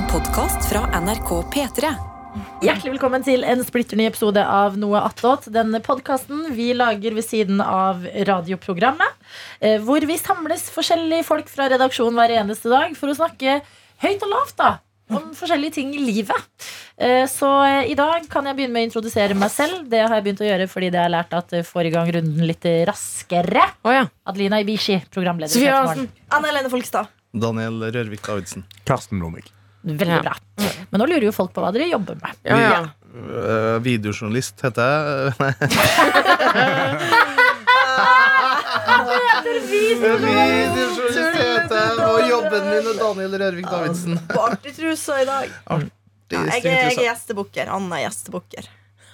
En podkast fra NRK P3. Hjertelig velkommen til en splitter ny episode av Noe attåt. Denne podkasten vi lager ved siden av radioprogrammet. eh, Hvor vi samles forskjellige folk fra redaksjonen hver eneste dag for å snakke høyt og lavt da om forskjellige ting i livet. Eh, Så eh, i dag kan jeg begynne med å introdusere meg selv. Det har jeg begynt å gjøre fordi det har lært at får i gang runden litt raskere. Oh, ja. Adelina Ibishi, programleder. Sofie. Anne Helene Folkstad. Daniel Rørvik Davidsen. Karsten Blomvik. Veldig Ja. bra. Men nå lurer jo folk på hva dere jobber med. Ja, ja. Uh, videojournalist heter jeg. Nei. Videojournalist heter jeg, og jobben min er Daniel Rørvik Davidsen. På artigtrusa i dag. Det Ja, jeg, jeg er gjestebukker. Anna er gjestebukker.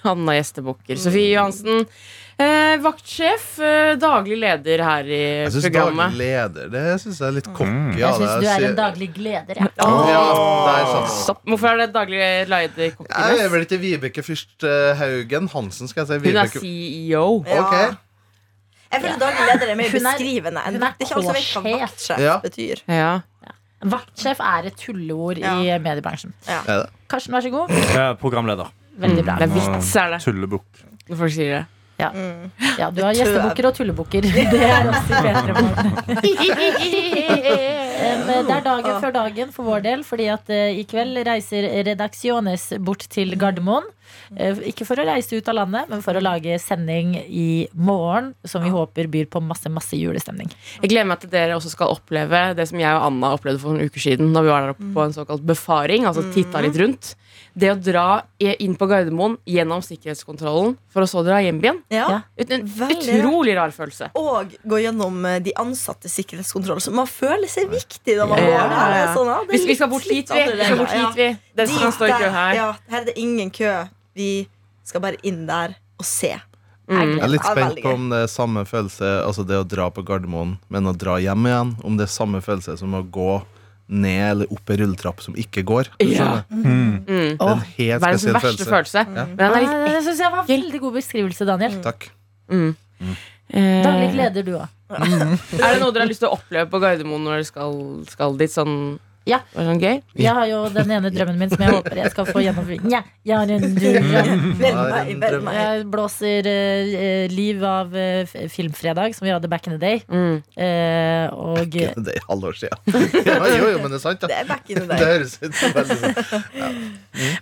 Anna Gjestebukker. Sofie Johansen. Eh, vaktsjef, eh, daglig leder her i Jeg syns programmet. daglig leder Det synes jeg er litt cocky. Mm. Jeg syns du er en daglig gleder. jeg. Ja, det er sant. Stopp. Hvorfor er det daglig leder Jeg er kokkenes? vel ikke Vibeke Fyrst eh, Haugen Hansen, skal jeg si. Hun er Vibeke. CEO. Ok. Jeg føler daglig leder er mer Hun er- beskrivende. enn- hun er Det er ikke alle som vet hva K-sjef. vaktsjef Ja. betyr. Ja. Vaktsjef er et tulleord Ja. i mediebransjen. Er det? Karsten, vær så god. Programleder. Veldig bra. Det er vits, er det. Tullebukk. Når folk sier det. Ja, Mm. ja Du har gjestebukker og tullebukker. Det er også bedre P3 Det er dagen før dagen for vår del, fordi at eh, i kveld reiser Redaksjones bort til Gardermoen. Eh, Ikke for å reise ut av landet, men for å lage sending i morgen, som vi håper byr på masse, masse julestemning. Jeg gleder meg til dere også skal oppleve det som jeg og Anna opplevde for noen uker siden. Da vi var der oppe på en såkalt befaring, altså titta litt rundt. Det å dra inn på Gardermoen gjennom sikkerhetskontrollen for å så dra hjem igjen. Ja. Ut- En Veldig utrolig rar følelse. Og gå gjennom eh, de ansattes sikkerhetskontroll. Så man føler seg viktig når man Ja, går der. Er. Sånn, ja, det er Vi, skal bort hit, vi. vi, skal bort hit, vi. Dere som kan stå i kø her. Ja, her er det ingen kø. Vi skal bare inn der og se. Mm. Jeg er litt spent på om det er samme følelse Altså det å dra på Gardermoen, men å dra hjem igjen. Om det er samme følelse som å gå ned eller opp ei rulletrapp som ikke går. Ja. skjønner? Mm. Det er en helt Verdens spesiell verste følelse. følelse. Ja. Men den er litt Det syns jeg var en veldig god beskrivelse, Daniel. Takk. mm. Daglig Eh, gleder du òg. Er det noe dere har lyst til å oppleve på Gardermoen når dere skal, skal dit? Sånn, Ja. var det sånn gøy? Jeg har jo den ene drømmen min som jeg håper jeg skal få gjennomført. Nja, jeg har en drøm. Vel meg, vel meg. Jeg blåser eh, liv av eh, Filmfredag, som vi hadde back in the day. Mm. Eh, og in the day, halvår siden. Ja, jo, jo, men det er sant, Det er back in the Det day. høres ut som veldig sånn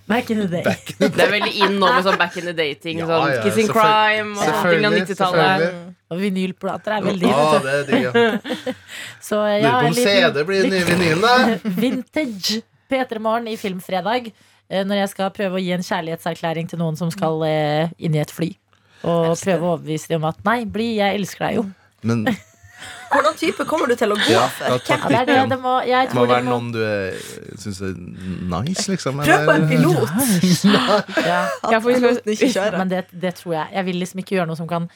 back in the day. Det er veldig in nå med sånn back in the day-ting. Ja, sånn ja, Kissing selvfølgelig. crime og sånne ting av Selvfølgelig, 90-tallet. selvfølgelig. Og vinylplater er veldig Ja, det er digg. ja. Så eh, Lurer ja, på om CD blir den nye vinylen, da. vintage P3 Morgen i Filmfredag. eh, Når jeg skal prøve å gi en kjærlighetserklæring til noen som skal eh, inn i et fly. Og prøve å overbevise dem om at nei, bli, jeg elsker deg jo. Men Hvordan type kommer du til å gå Ja, for? ja. Ja, det det, må, jeg må tror det være må noen du syns er nice, liksom. Prøv på en pilot. ja. Ja. Men det, det tror jeg. Jeg vil liksom ikke gjøre noe som kan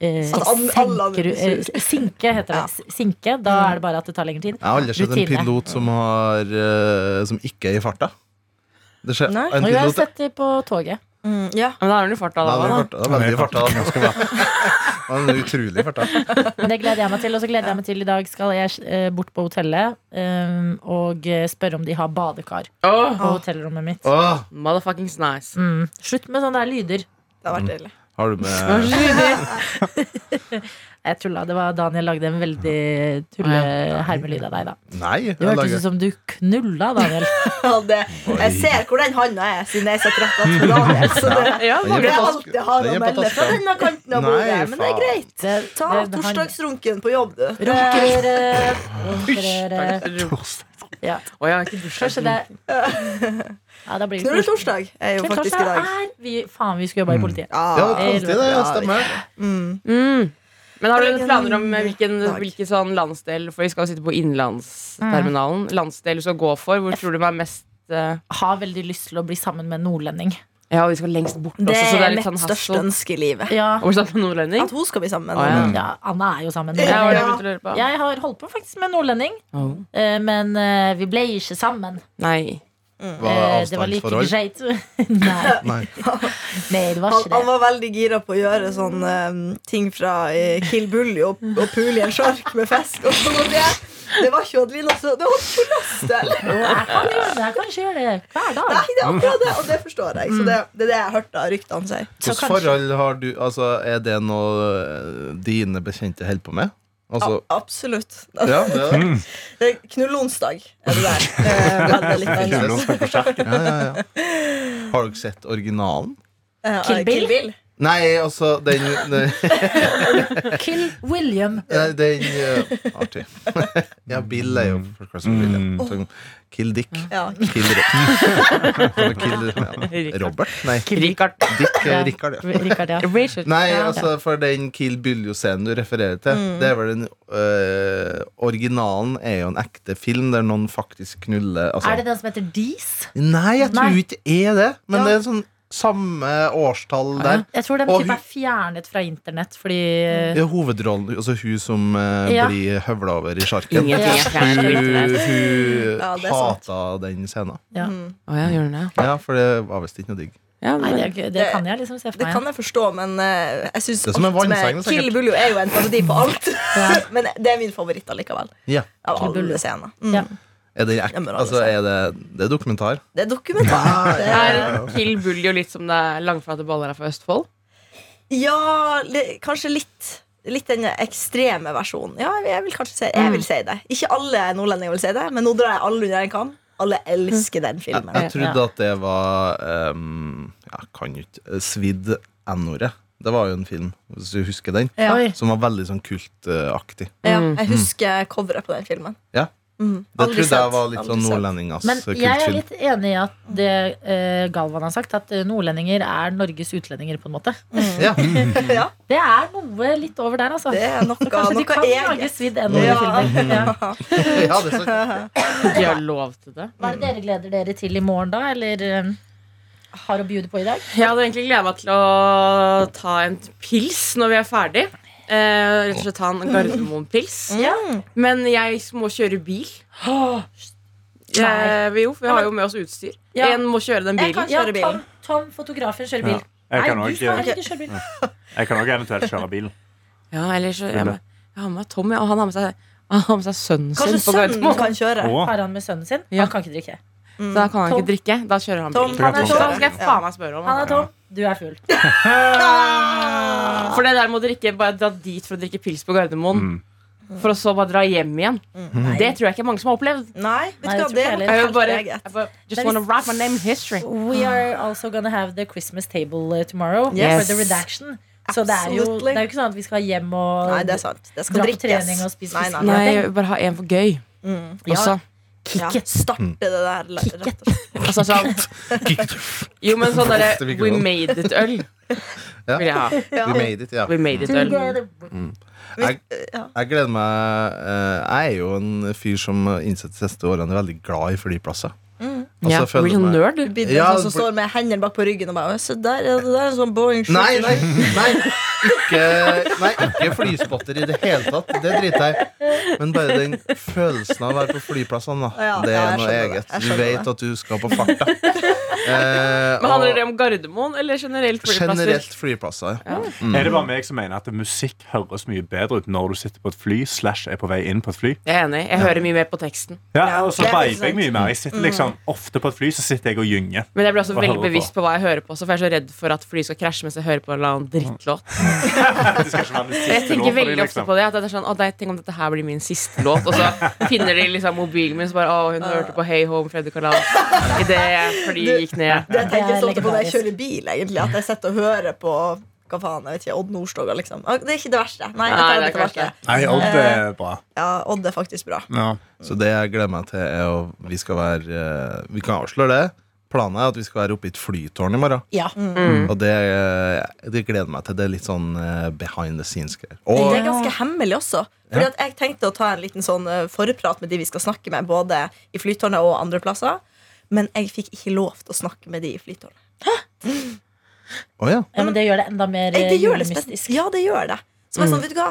eh, eh, eh. Sinke, heter det. Ja. Sinke. Da er det bare at det tar lengre tid. Jeg har aldri sett en pilot som, har, eh, som ikke er i farta. Det skjer, Nei. jeg har sett det på toget. Mm, ja. Men da er hun i farta, da. det er da. farta. Da. Utrolig farta. Men det gleder jeg meg til. Og så gleder jeg meg til i dag skal jeg eh, bort på hotellet um, og spørre om de har badekar oh. på hotellrommet mitt. Oh. motherfuckings nice. Mm. Slutt med sånne der lyder. Det har vært deilig. Har du med Jeg tulla. Det var Daniel lagde en veldig tulle-hermelyd av deg, da. Nei. Jeg hørtes ut som du knulla, Daniel. Det, jeg ser hvor den handa er, siden jeg sitter rett attmed Daniel. Så det, Ja, det er er alltid har å melde fra denne kanten av bordet. Men det er greit. Ta torsdagsrunken på jobb, du. Runkerøre. Runkerøre. Ja. Å ja, ikke dusj. Ja, da blir det Knulletorsdag er jo faktisk i dag. er vi, Faen, vi skulle jobba i politiet. Ja, Ja. konstig det. Ja, stemmer. Mm. Mm. Men har du planer om hvilken, hvilken sånn landsdel For vi skal jo sitte på innenlandsterminalen. Landsdel du skal gå for? Hvor tror du er mest uh... Har veldig lyst til å bli sammen med en nordlending. Ja, og vi skal lengst bort også, Det så det er litt mitt sånn største ønske i livet. Ja, nordlending? At hun skal bli sammen med Å, ja. ja Anna er jo sammen. Jeg Ja. Jeg har holdt på faktisk med en nordlending, Oh. eh, men eh, vi ble ikke sammen. Nei. Var avstandsforhold? Det var like greit. Nei, Nei. nei, det var Han, ikke han det. var veldig gira på å gjøre sånne um, ting fra eh, Kill Bully og, og pule i en sjark med fisk. Og sånn og det. Det var ikke Adelina, så det var. Jo, jeg kan gjøre det. Jeg kan ikke gjøre det hver dag. Nei, det er akkurat det, og det forstår jeg. Så det, det er det jeg hørte av ryktene sier. Hvilke Hvilket forhold har du Altså, Er det noe eh, dine bekjente holder på med? Altså, A absolutt. ja, det er det. Det er Knullonsdag er det der. Eh, veldig litt. Ja, ja, ja. Har dere sett originalen? Kill Bill? Kill Bill? Nei, altså den, den, Kill William. den uh, Artig. ja, Bill er jo Bill er. Kill Dick. Ja. Kill, Kill ja. Robert? Nei, Richard. Dick eh, Ja. Richard, ja. Richard, ja. Richard. Nei, altså for den Kill Buljo-scenen du refererer til, Mm. det er vel den uh, Originalen er jo en ekte film der noen faktisk knuller altså. Er det den som heter Dees? Nei, jeg tror Nei. ikke det er det. Men Ja. det er sånn samme årstall der. Jeg tror den type er fjernet fra internett fordi Ja, hovedrollen, altså hun som eh, Ja. blir høvla over i sjarken. Fra Hun, hun Ja, hata den scenen. ja. Mm. Oh, ja, gjør den det? Ja, for det var visst ikke noe digg. Ja, Nei, men, det, det kan jeg liksom se for Det kan jeg forstå, men uh, jeg syns alt med. Kill Buljo er jo en parodi på alt. Ja. men det er min favoritt allikevel. Ja. Av alle scener. Mm. Ja. Er det, Ja, altså, er det, det er dokumentar? Det er dokumentar. Det er, Kill Bull jo litt som det er langflate baller er fra Østfold? ja, li, kanskje litt Litt den ekstreme versjonen. Ja, jeg vil kanskje si, jeg vil si det. Ikke alle nordlendinger vil si det, men nå drar jeg alle under en kam. Alle elsker den filmen. jeg trodde at det var um, Jeg kan jo ikke eh, Svidd N-ordet. Det var jo en film, hvis du husker den, Ja. Som var veldig sånn kultaktig. Ja, Mm. jeg husker coveret på den filmen. Ja. Mm. Det trodde jeg var litt aldri sånn nordlendingas Men jeg er litt enig i at det eh, Galvan har sagt, at eh, nordlendinger er Norges utlendinger, på en måte. Ja. ja, Det er noe litt over der, altså. det er noe, Kanskje de kan kan lage svidd N-ord-filmer. Ja. ja, det er. De har lov til det. Hva er det dere gleder dere til i morgen, da? Eller eh, har å bjude på i dag? Jeg hadde egentlig gleda meg til å ta en pils når vi er ferdig. Eh, rett og slett ta en Gardermoen-pils. Mm. Men jeg må kjøre bil. Eh, jo, for vi har jo med oss utstyr. Ja. En må kjøre den Jeg bilen. kan- kjøre Tom, bilen. Tom, fotografen, kjører bil. Jeg kan Nei, ikke kjøre bil. jeg kan også eventuelt kjøre bil. Ja, eller så jeg, må- jeg har med Tom, og han har med seg, han har med seg sønnen sin Kanskje sønnen kan kjøre. Har han med sønnen sin? Ja. Han kan ikke drikke. Så da kan han Tom. ikke drikke. Da kjører han Tom, bil. han er Tom. da skal jeg faen meg spørre om Han er Tom, du er full. For det der må dere ikke bare dra dit for å drikke pils på Gardermoen. Mm. For å så bare dra hjem igjen. Mm. Det tror jeg ikke mange som har opplevd. Nei, vet Nei, det det jeg bare, jeg bare just wanna write my name in history. We are also gonna have the Christmas table uh, tomorrow Yes. for the redaction. Så det er, jo, det er jo ikke sånn at vi skal hjem og Nei, det er sant. Det skal dra på trening og spise fisk. nei, Nei, nei. jeg vil bare ha en for gøy. Mm. Ja. Også. Ja, starte det der. Kicket. og slett. Altså sånn Jo, men sånn derre We made it-øl Ja. vil jeg ha. Ja. We made it, ja. We made it-øl. Jeg, jeg gleder meg eh, Jeg er jo en fyr som innsett de siste årene er veldig glad i flyplasser. Mm. Og Ja, føler blir jeg nerd? Du blir Ja, sånn som for- står med hendene bak på ryggen og bare Se der, ja, det der er en sånn Boeing Nei, nei, nei. Ikke, nei, ikke flyspotter i det hele tatt. Det driter jeg i. Men bare den følelsen av å være på flyplassene, da. Ja, det er noe eget. Du vet det. at du skal på farta. Eh, Men Handler og det om Gardermoen eller generelt flyplasser? generelt flyplasser. Ja. Mm. Er det bare meg som mener at musikk høres mye bedre ut når du sitter på et fly slash er på vei inn på et fly? Jeg er enig. Jeg hører mye mer på teksten. Ja, Ja, og så er faktisk jeg mye mer. Jeg sitter liksom Ofte på et fly så sitter jeg og gynger. Men jeg blir også veldig bevisst på? bevisst på hva jeg hører på, så for jeg er så redd for at flyet skal krasje mens jeg hører på en eller annen drittlåt. Det Jeg tenker veldig ofte liksom. på det. At det er sånn, å, nei, Tenk om dette her blir min siste låt. Og så finner de liksom mobilen min, så bare Å, hun hørte på Hey Home, Freddy Kalas idet flyet gikk ned. Det tenker jeg så ofte på når jeg kjører bil, egentlig. At jeg sitter og hører på hva faen, jeg vet ikke, Odd Nordstoga, liksom. Ah, Det er ikke det verste. Nei, Nei, det er. Nei, Odd er bra. Ja, Odd er faktisk bra. Ja. Så det jeg gleder meg til, er å Vi skal være eh, Vi kan avsløre det. Planen er at vi skal være oppe i et flytårn i morgen. Ja. Mm. Og det, det gleder meg til. Det er litt sånn eh, behind the scenes-greier. Det er ganske hemmelig også. Fordi at Jeg tenkte å ta en liten sånn eh, forprat med de vi skal snakke med, både i Flytårnet og andre plasser. Men jeg fikk ikke lov til å snakke med de i Flytårnet. Å ja. ja, men det gjør det enda mer Det gjør det mystisk. Ja, det gjør det. Så var jeg sånn, vet du hva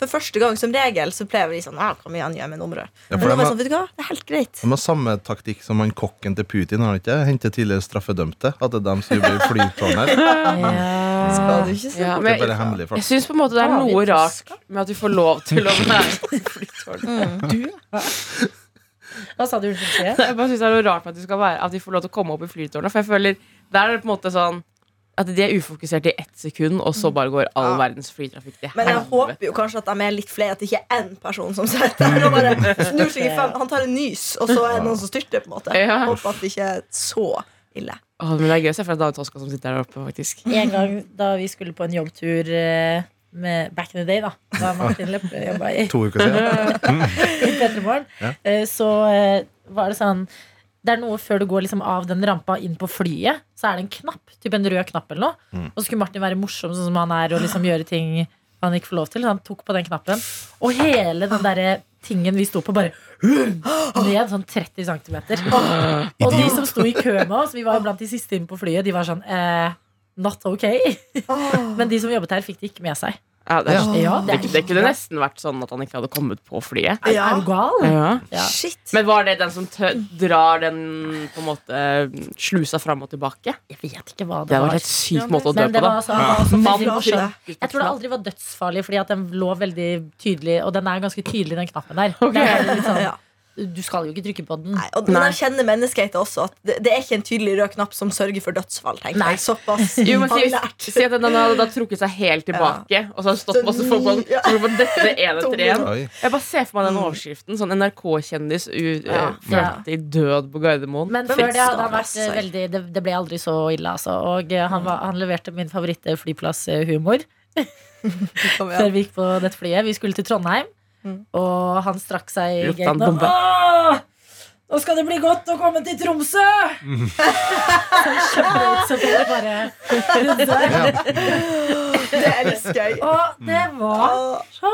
For første gang som regel så pleier vi sånn ah, Kom igjen, gjør meg nummeret. Ja, Men for nå de sånn, vet du hva, det er helt greit. de har samme taktikk som han kokken til Putin, har han ikke? Hente tidligere straffedømte. At det er dem som blir i flytårnet. Ja. Skal du ikke si? Ja, Det men er bare hemmelig jeg syns på en måte det er noe rart med at vi får lov til å være i flytårnet. Hva sa du? Jeg bare synes det er noe rart med at vi, skal være, at vi får lov til å komme opp i flytårnet. For jeg føler Der er det på en måte sånn at de er ufokuserte i ett sekund, og så bare går all Ja. verdens flytrafikk til Men jeg helvete. håper jo kanskje at de er litt flere, at det ikke er én person som sitter der og bare snur seg i fem. Han tar en nys, og så er det noen som styrter. på en måte Ja. Håper at det ikke er så ille. Åh, men det er gøy å se for deg David Toska som sitter der oppe, faktisk. En gang da vi skulle på en jobbtur eh, med Back in the day, da da Martin Lepperød jobba i to uker siden. i P3 Ja. eh, så eh, var det sånn det er noe før du går liksom av den rampa inn på flyet, så er det en knapp. Typ en rød knapp eller noe. Mm. Og så skulle Martin være morsom sånn som han er, og liksom gjøre ting han ikke får lov til. Så han tok på den knappen. Og hele den derre tingen vi sto på, bare ned sånn 30 cm. Og de som sto i kø med oss, vi var jo blant de siste inn på flyet, de var sånn eh, Not ok. Men de som jobbet her, fikk det ikke med seg. Ja, det, er, Ja. det, det, det kunne nesten vært sånn at han ikke hadde kommet på flyet. Er, er du gal? Ja. Ja. Shit. Men var det den som tø drar den på en måte slusa fram og tilbake? Jeg vet ikke hva Det det hadde var. helt sykt måte å dø på, da. altså, ja. Jeg tror det aldri var dødsfarlig, fordi at den lå veldig tydelig. Og den er ganske tydelig, den knappen der. Okay. Det er litt sånn, Ja. Du skal jo ikke trykke på den. Nei, og, men Nei. jeg kjenner menneskehetet også. At det, det er ikke en tydelig rød knapp som sørger for dødsfall. tenker Nei. jeg Såpass Jo, men si, si at den hadde da trukket seg helt tilbake, og så hadde stått masse folk på den. Ja. Dette ene etter en. Jeg bare ser for meg den overskriften. Sånn NRK-kjendis u- Ja. eh, førte død på Gardermoen. Men før det hadde han vært eh, veldig Det, det ble aldri så ille, altså. Og eh, han, var, han leverte min favoritt-flyplasshumor før vi gikk på dette flyet. Vi skulle til Trondheim, Mm. og han strakk seg i gaten bombe. Åh! Nå skal det bli godt å komme til Tromsø! Så kjempeut, så det bare. Det elsker jeg. Og det var så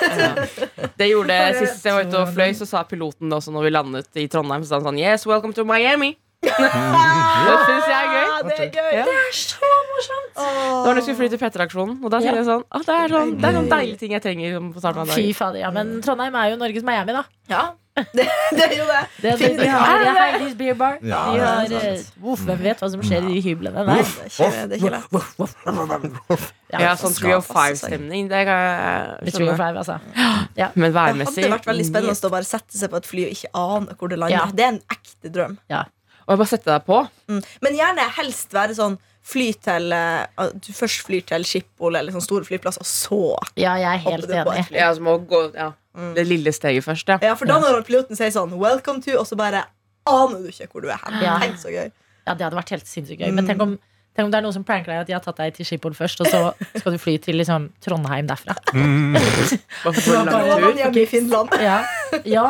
så Det gjorde Bare- Sist jeg var ute og fløy, så sa piloten det også når vi landet i Trondheim. Så sa han sånn Yes, welcome to Miami. det syns jeg er gøy. Ja, det er gøy. Ja. Det er så morsomt! Det var da jeg skulle fly til P3-aksjonen. Og da Ja. tenkte jeg sånn «Å, det, er sånn det er sånn deilige ting jeg trenger på starten av Fy fader, ja, men Trondheim er jo Norges Miami, da. Ja, det, det er jo det. Det, er de har Heidis Beer Bar. Ja, de det har, eh, uff, hvem vet hva som skjer i de hyblene der? det er det er. Ja, sånn skal Three of passe seg. Five-stemning. Det kan jeg Trio skjønne. Altså. Ja. Men Det hadde vært veldig spennende å bare sette seg på et fly og ikke ane hvor det lander. Ja. Det er en ekte drøm. Og jeg bare sette deg på. Mm. Men gjerne helst være sånn fly til eh, at Du først flyr til Schiphol eller sånn store flyplass, og så Ja, jeg er helt enig. Ja, så må gå ja, Mm. det lille steget først, ja. Ja, for da når piloten sier sånn 'welcome to', og så bare aner du ikke hvor du er hen. Ja. Tenk så gøy. Ja, Det hadde vært helt sinnssykt gøy. Men tenk om, tenk om det er noen som pranker deg at de har tatt deg til Schiphol først, og så skal du fly til liksom, Trondheim derfra. Bare for en lang tur. Ja, ja.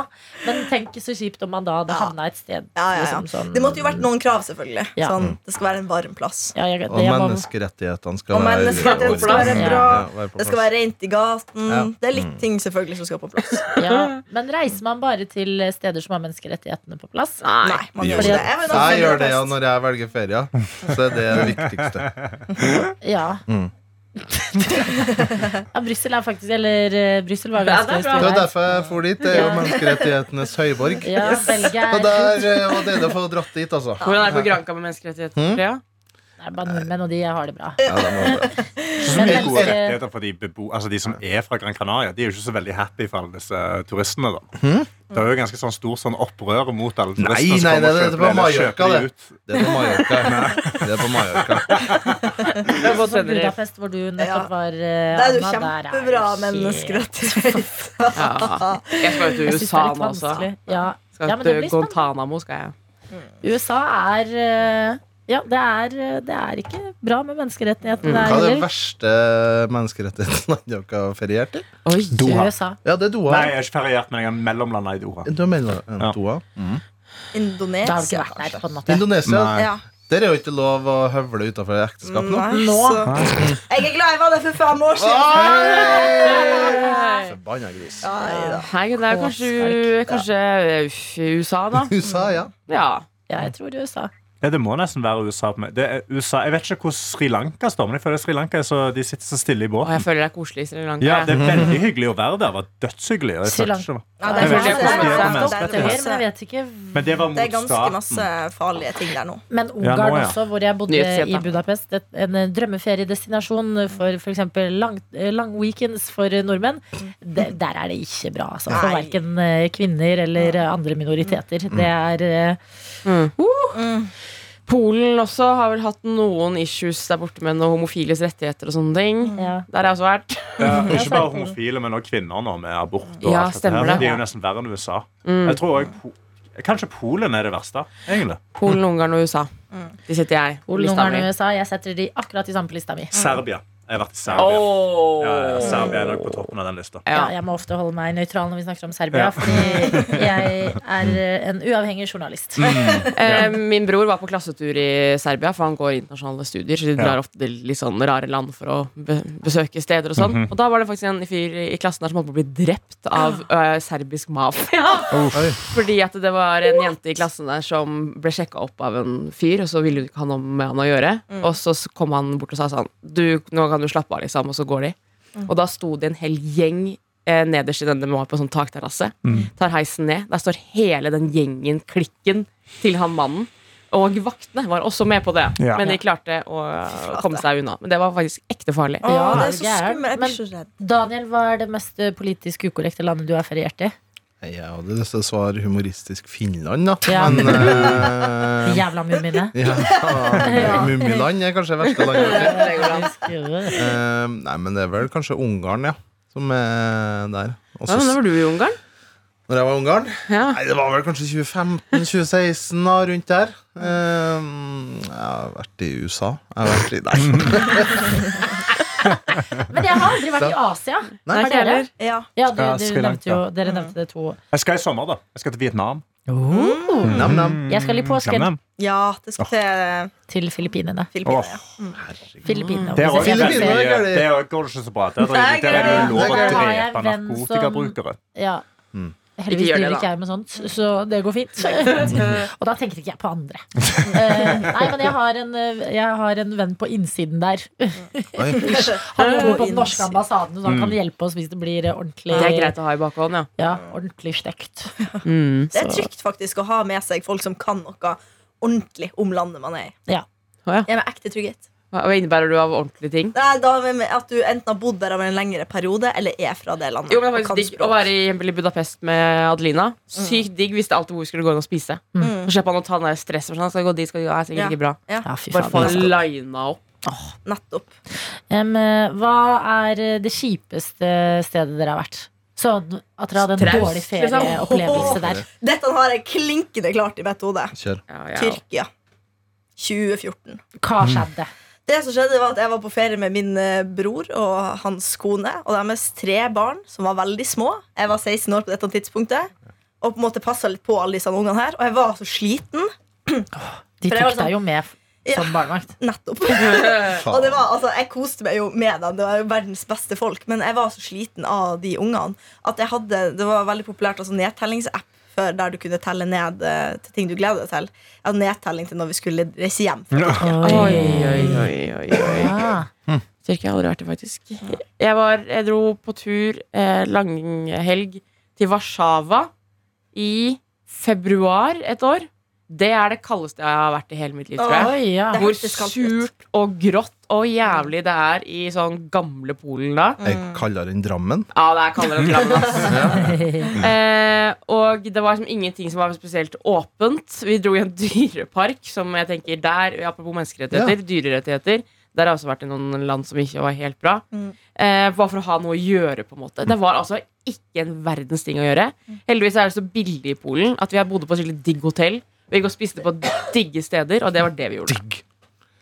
Men tenk så kjipt om man da hadde Ja. havna et sted. Ja, ja, ja. Liksom, sånn, Det måtte jo vært noen krav, selvfølgelig. Ja. Sånn, det skal være en varm plass. ja, jeg, det, Og menneskerettighetene skal Og være skal være Ja. bra. Ja, Det skal være rent i gaten. Ja. Det er litt ting selvfølgelig som skal på plass. ja. Men reiser man bare til steder som har menneskerettighetene på plass? Nei. Nei, man gjør ikke det. Jeg, Jeg gjør det ja, når jeg velger ferie. Så er det det viktigste. Ja. Mm. Ja Brussel er faktisk Eller uh, Brussel var Ja, ganske det er. Det var derfor jeg for dit. Det er jo menneskerettighetenes høyborg. Ja, yes. Og er der eh, var deilig å få dratt dit, altså. Hvordan er det på Granca med menneskerettigheter? Mm. Freya? Det er bare nordmenn, og de har det bra. Ja, det bra. Så Men mye gode rettigheter for de, bebo altså de som er fra Gran Canaria. De er jo ikke så veldig happy for alle disse turistene. da Det er jo ganske sånn stor sånn opprør mot alle Nei, turistene. som nei, nei, det- er kjøper på Mallorca, de det. ut. Det er på Mallorca. Det er på Mallorca. Budapest, hvor du nettopp Ja. Anna, Det er jo kjempebra menneskerettigheter. Ja. Jeg skal jo til USA nå også. Ja. Skal Ja, men det til. Guantánamo skal jeg. USA er eh, Ja, det er, det er ikke bra med menneskerettighetene der Hva er det verste menneskerettigheten dere har feriert i? Oi, Doha. USA. Ja, det er Doha. Nei, jeg har ikke feriert, men jeg er mellomlanda i Doha. Du mener en Ja. Doha? Da har du ikke vært der, på en måte. Indonesia. Nei. Ja. Der er jo ikke lov å høvle utafor ekteskap nå. Nei, Nå. Jeg er glad jeg var der for fem år siden. Forbanna gris. Nei det er kanskje, kanskje eh, USA, da. USA, ja. Ja. Ja, jeg tror USA. Ja, det må nesten være USA. Det er USA. Jeg vet ikke hvor Sri Lanka står, men jeg føler Sri Lanka er så, de sitter så stille i Og båten. jeg føler det er koselig i Sri Lanka. Ja, Det er veldig hyggelig å være der. Det var dødshyggelig. jeg Sri det, vet er, ikke det, er på er, men ikke Men det var det er ganske staten. masse farlige ting der nå. Men Ja, nå, ja. også, hvor jeg bodde i Budapest. En eh, drømmeferiedestinasjon for f.eks. Lang, eh, lang weekends for nordmenn. De, der er det ikke bra, altså. For verken eh, kvinner eller andre minoriteter. Det er eh, Polen også har vel hatt noen issues der borte med noen homofiles rettigheter og sånne ting. ja. Der har jeg også vært. Ja, ikke bare homofile, men også kvinner nå med abort. Og Ja, alt dette her. det. De er jo nesten verre enn USA. Jeg tror også, Kanskje Polen er det verste, egentlig. Polen, Ungarn og USA. De setter jeg på Polen, lista Ungarn mi. USA. Jeg setter de akkurat i samme på lista mi. Serbia. Jeg har vært i Serbia. Oh. Ja, ja, Serbia er nok på toppen av den lista. Ja, Ja. jeg må ofte holde meg nøytral når vi snakker om Serbia, Ja. fordi jeg er eh, en uavhengig journalist. Eh, min bror var på klassetur i Serbia, for han går internasjonale studier. Så de Ja. drar ofte til litt sånn rare land for å besøke steder og sånn. Mhm. Og da var det faktisk en fyr i klassen der som holdt på å bli drept av øh, serbisk mafia. Oh. Fordi at det var en jente i klassen der som ble sjekka opp av en fyr, og så ville hun ikke ha noe med han å gjøre. Og så kom han bort og sa sånn Du, nå kan du slappe av, liksom. Og så går de. Og da sto det en hel gjeng eh, nederst i den de var på sånn takterrasse. Tar heisen ned. Der står hele den gjengen, klikken, til han mannen. Og vaktene var også med på det, Ja. men de klarte å komme seg unna. Men det var faktisk ekte farlig. Åh, Ja, det er så skummelt. Men-. Daniel, hva er det mest eh, politisk ukorrekte landet du har feriert i? Jeg hadde lyst til å svare humoristisk Finland, da. Ja. Men uh, Jævla mummine. ja, Mummiland er kanskje verste landet. uh, nei, men det er vel kanskje Ungarn, ja. Som er der. Også, Ja, men da var du i Ungarn? når jeg var i Ungarn Ja. Nei, Det var vel kanskje 2015-2016, da, rundt der. Uh, jeg har vært i USA. Jeg har vært i Nei. Men jeg har aldri vært i Asia. Nei, Har dere? Ja. Ja, du, dere, Sri nevnte jo, dere nevnte det to. Jeg skal i sommer, da. Jeg skal til Vietnam. Nam-nam. Jeg skal i påsken Nam-nam. ja, det skal til til Filippinene. Filippinene. oh, Ja. Filippinene. Det jeg Filippinene det går ikke så bra. Der, der er det lov å drepe narkotikabrukere. Ja. Heldigvis det, driver ikke jeg med sånt, så det går fint. og da tenker ikke jeg på andre. Eh, nei, men jeg har, en, eh, jeg har en venn på innsiden der. Han bor på den norske ambassaden, så han kan hjelpe oss hvis det blir eh, ordentlig Det er greit å ha i bakhånd, ja. Ja, ordentlig stekt. Mm. Det er trygt faktisk å ha med seg folk som kan noe ordentlig om landet man er i. Ja. Jeg er med ekte trygghet. Hva innebærer du av ordentlige ting? Nei, da At du enten har bodd der over en lengre periode, eller er fra det landet. Jo, men det er faktisk digg språk. å være i, Budapest med Adelina. Sykt digg hvis det alltid hvor vi skulle gå inn og spise. Mm. Så slipper han å ta den der stresset. Sånn, skal gå dit, skal gå, er sikkert Ja. ikke bra Ja, Ja, fy Bare få lina opp. nettopp. Em, eh, hva er eh, det kjipeste stedet dere har vært? Så at dere hadde en Traust, dårlig liksom. ferieopplevelse der. Dette har jeg klinkende klart i mitt hode. Ja, ja. Tyrkia. 2014. Hva skjedde? Det som skjedde var at Jeg var på ferie med min eh, bror og hans kone og deres tre barn, som var veldig små. Jeg var 16 år på dette tidspunktet og på en måte passa litt på alle disse ungene her. Og jeg var så sliten. De tok sånn- deg jo med Ja. barnevakt. Nettopp. og det var, altså, jeg koste meg jo med dem. Det var jo verdens beste folk. Men jeg var så sliten av de ungene at jeg hadde Det var veldig populært altså, nedtellingsapp før der du kunne telle ned eh, til ting du gleder deg til. Jeg hadde nedtelling til når vi skulle reise hjem. Oi, oi, oi, oi, oi. Ja. Tyrkia har aldri vært det, faktisk. Jeg, var, jeg dro på tur eh, langhelg til Warszawa i februar et år. Det er det kaldeste jeg har vært i hele mitt liv, tror jeg. Oi, ja. Hvor surt og grått og jævlig det er i sånn gamle Polen da. Jeg kaller den Drammen. Ja, det er kaldere enn Drammen. Eh, og det var liksom ingenting som var spesielt åpent. Vi dro i en dyrepark, som jeg tenker der Apropos menneskerettigheter, dyrerettigheter. Der har jeg også vært i noen land som ikke var helt bra. Mm. Eh, bare for å ha noe å gjøre, på en måte. Det var altså ikke en verdens ting å gjøre. Heldigvis er det så billig i Polen at vi har bodd på et skikkelig digg hotell. Vi gikk og spiste på digge steder, og det var det vi gjorde. Digg.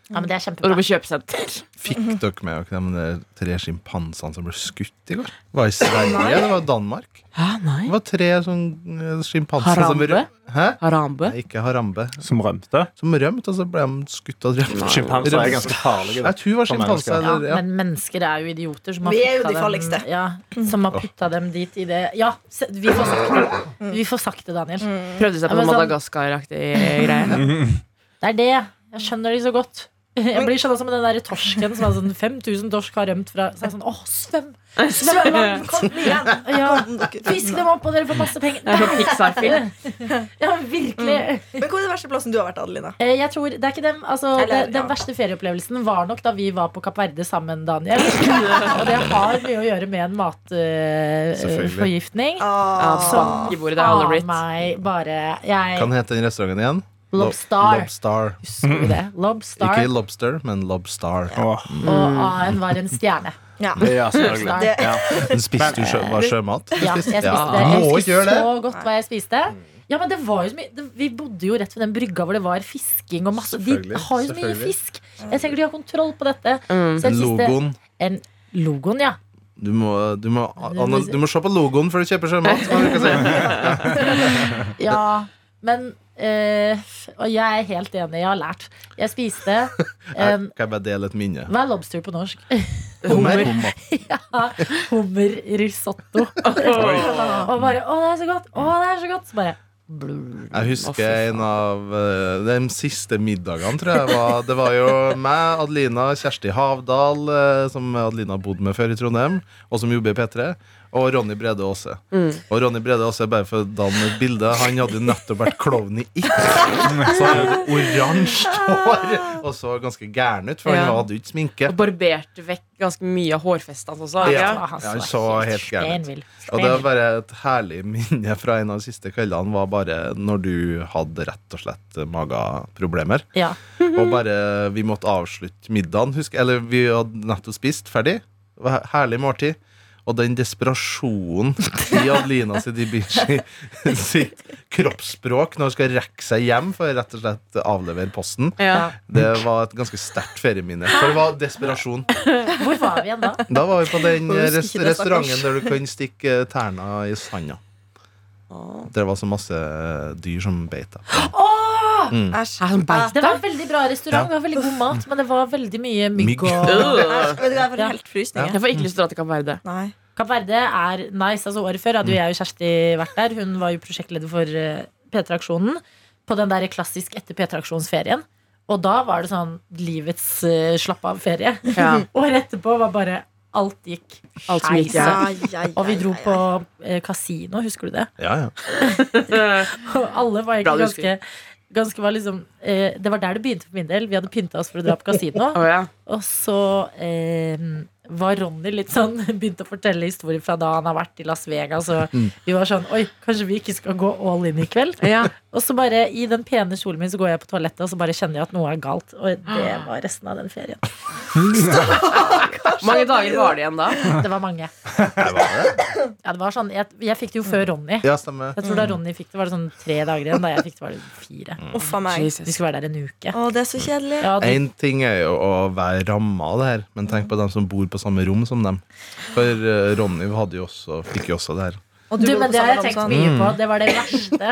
Ja, men det er Og kjempebra. dro på kjøpesenter. Fikk dere med dere de tre sjimpansene som ble skutt i går? Det var i Sverige, det var Danmark. Hæ, nei? Det var tre sånn eh, sjimpanser som Harambe? rø- Hæ? Harambe? Nei, ikke harambe. Som rømte. Som rømte, og så ble de skutt og drept. Sjimpanser er ganske farlige. da. Jeg tror det var For sjimpanser. mennesker. Ja, eller- Ja. men mennesker er jo idioter. Som har Vi er jo putta de dem- Ja, som har putta dem dit i det Ja, se, vi får sagt det. Vi får sagt det, Daniel. Prøvde seg Ja, på men sånn- Madagaskar-aktig greie. Det er det. Jeg skjønner de så godt. Jeg blir sånn som den der torsken som er sånn 5000 torsk har rømt fra Så er jeg sånn, åh, svøm! Svøm! Kom igjen! Ja, Fisk dem opp, og dere får masse penger. Er sånn. Ja, virkelig. Men hvor er den verste plassen du har vært, Adelina? Eh, Jeg tror, det er ikke dem, altså, Eller, Den verste ferieopplevelsen var nok da vi var på Kapp Verde sammen, Daniel. Og det har mye å gjøre med en matforgiftning. Uh, Av blitt. meg bare jeg, Kan hete den restauranten igjen? Lobstar. Lobstar. husker du det. Lobstar. Ikke Lobster, men Lobstar. Åh, Og A-en var en stjerne. ja. ja, selvfølgelig. Det, Ja. Men spiste du sjø, var sjømat? Ja, jeg spiste, Ja, jeg husker det. så godt hva jeg spiste. Ja, men det var jo så mye Vi bodde jo rett ved den brygga hvor det var fisking og masse De har jo så mye fisk. Jeg tenker de har kontroll på dette. Mm. Så jeg Logoen. en Logoen, ja. Du må, du, må, du må se på logoen før du kjøper sjømat. Ja, men eh, Og jeg er helt enig, jeg har lært. Jeg spiste um, Kan jeg bare dele et minne? Hva er lobster på norsk? Hummer. ja, Hummerrisotto. og bare Å, det er så godt! Å, det er så godt! Så bare Jeg husker en av eh, de siste middagene, tror jeg. Var, det var jo meg, Adelina, Kjersti Havdal, eh, som Adelina bodde med før i Trondheim, og som jobber i P3, og Ronny Brede Aase. Og Ronny Brede Aase, bare for å danne et bilde, han hadde jo nettopp vært klovn i It. Så han hadde oransje hår og så ganske gæren ut, for Ja. han hadde jo ikke sminke. Og barberte vekk ganske mye av hårfestet også. Ja. Ja. han så helt gæren ut. Og det var bare et herlig minne fra en av de siste kveldene, var bare når du hadde rett og slett mageproblemer. Ja. Og bare vi måtte avslutte middagen. Husk, eller vi hadde nettopp spist ferdig. Herlig måltid. Og den desperasjonen i Adelina sitt Ibishi sitt kroppsspråk når hun skal rekke seg hjem for rett og slett avlevere posten, Ja. det var et ganske sterkt ferieminne. For det var desperasjon. Hvor var vi igjen da? Da var vi på den Jeg husker res ikke det, restauranten der du kan stikke tærne i sanda. Det var så masse dyr som beit deg. Æsj. Er beit Det var en veldig bra restaurant, det var veldig god mat, men det var veldig mye mygg og Æsj. Vet du hva, jeg får Ja. helt frysninger. Jeg får ikke lyst til å dra til Kapp Verde. Nei. Kapp Verde er nice. Altså Året før hadde jo jeg og Kjersti vært der. Hun var jo prosjektleder for eh, P3-aksjonen på den der klassisk etter P3-aksjonsferien. Og da var det sånn livets uh, slapp av-ferie. Ja. Året etterpå var bare alt gikk Alt som gikk, ja. Ai, ai, Og vi dro ai, på ai. eh, kasino, husker du det? Ja, ja. Og alle var Bra du egentlig ganske, ganske var liksom, eh, Det var der det begynte for min del. Vi hadde pynta oss for å dra på kasino. oh, ja. Og så eh, var Ronny litt sånn Begynte å fortelle historier fra da han har vært i Las Vegas. Og vi var sånn Oi, kanskje vi ikke skal gå all in i kveld? Ja. Og så bare i den pene kjolen min så går jeg på toalettet, og så bare kjenner jeg at noe er galt. Og det var resten av den ferien. Hvor mange dager var det igjen da? Det var mange. Jeg var det. Ja, det var sånn, jeg, jeg fikk det jo før Ronny. Ja. Jeg tror Da Ronny fikk det, var det sånn tre dager igjen. Da jeg fikk det, var det fire. Uff a meg. Vi skulle være der en uke. Å, det er så kjedelig. Ja, ting er jo å være ramma av det her, men tenk på dem som bor på samme rom som dem. For uh, Ronny hadde jo også, fikk jo også det her. Og du, bodde men det har jeg tenkt mye Mm. på. Det var det verste.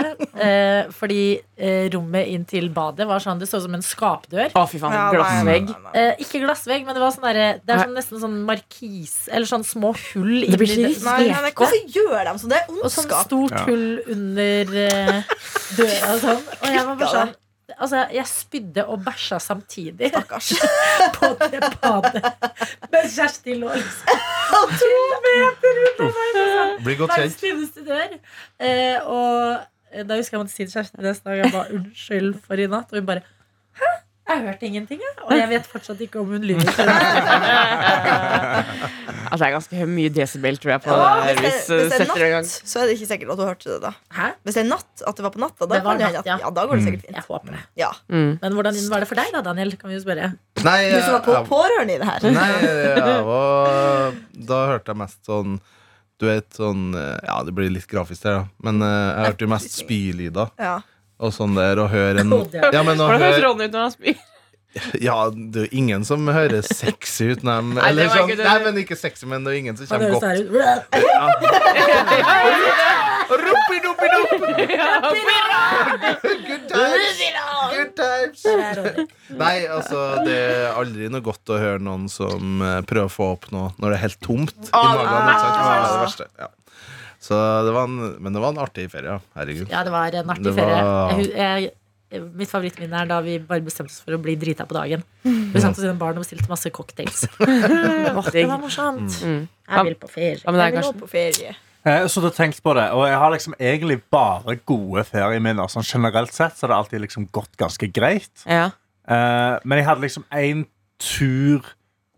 Eh, fordi eh, rommet inn til badet var sånn Det så ut som en skapdør. Å, fy faen. Ja, Glassvegg. nei, nei, nei. Eh, ikke glassvegg, men det var sånn der, Det er sånn, nesten sånn markis Eller sånn små hull Det blir ikke Nei, nei, nei, Hvorfor gjør de sånn? Det er ondskap. Og sånn stort hull under eh, døra og sånn. Og jeg var bare sånn Altså, jeg spydde og bæsja samtidig Stakkars. på det badet. Men Kjersti lå liksom to meter unna meg. med Blir godt Verdens kjent. fineste dør. Eh, og da husker jeg måtte si til Kjersti neste dag Jeg ba unnskyld for i natt. Og hun bare Hæ? Jeg har hørt ingenting, jeg. Og jeg vet fortsatt ikke om hun lyver. Altså, det er ganske mye desibel, tror jeg, på Ja, det her, hvis, hvis det, uh, hvis det er gang. natt, så er det ikke sikkert at du hørte det da. Hæ? Hvis det er natt, at det var på natta, da, natt, at, ja. ja, da går det sikkert fint. Jeg håper det. Ja. Mm. Men hvordan var det for deg, da, Daniel? Kan vi jo spørre. Nei, Du som var på, jeg- pårørende i det her. Nei, jeg var Da hørte jeg mest sånn Du vet sånn eh, Ja, det blir litt grafisk der, da. Men eh, jeg hørte jo mest spylyder. Ja. Og sånn der, og høre en Ja, men å Hvordan høres høre Ronny ut når han spyr? Ja, det er jo ingen som høres sexy ut når de Nei, det Eller var sånn ikke det. Nei, men ikke sexy, men det er jo ingen som Han kommer høres godt der ut. Good times! Good times! Nei, altså, det er aldri noe godt å høre noen som eh, prøver å få opp noe når det er helt tomt i magen. Ikke sant? Det er det verste. Ja. Så det var en, men det var en artig ferie, herregud. Ja, det var en artig var... ferie. Jeg, jeg eh, Mitt favorittminne er da vi bare bestemte oss for å bli drita på dagen. Vi satt oss i en bar og bestilte masse cocktails. Det var morsomt. Mm. Jeg vil på ferie. Ja, men det Jeg er vil nå på ferie. Jeg har sittet tenkt på det, og jeg har liksom egentlig bare gode ferieminner. Sånn generelt sett så har det alltid liksom gått ganske greit. ja. Eh, men jeg hadde liksom en tur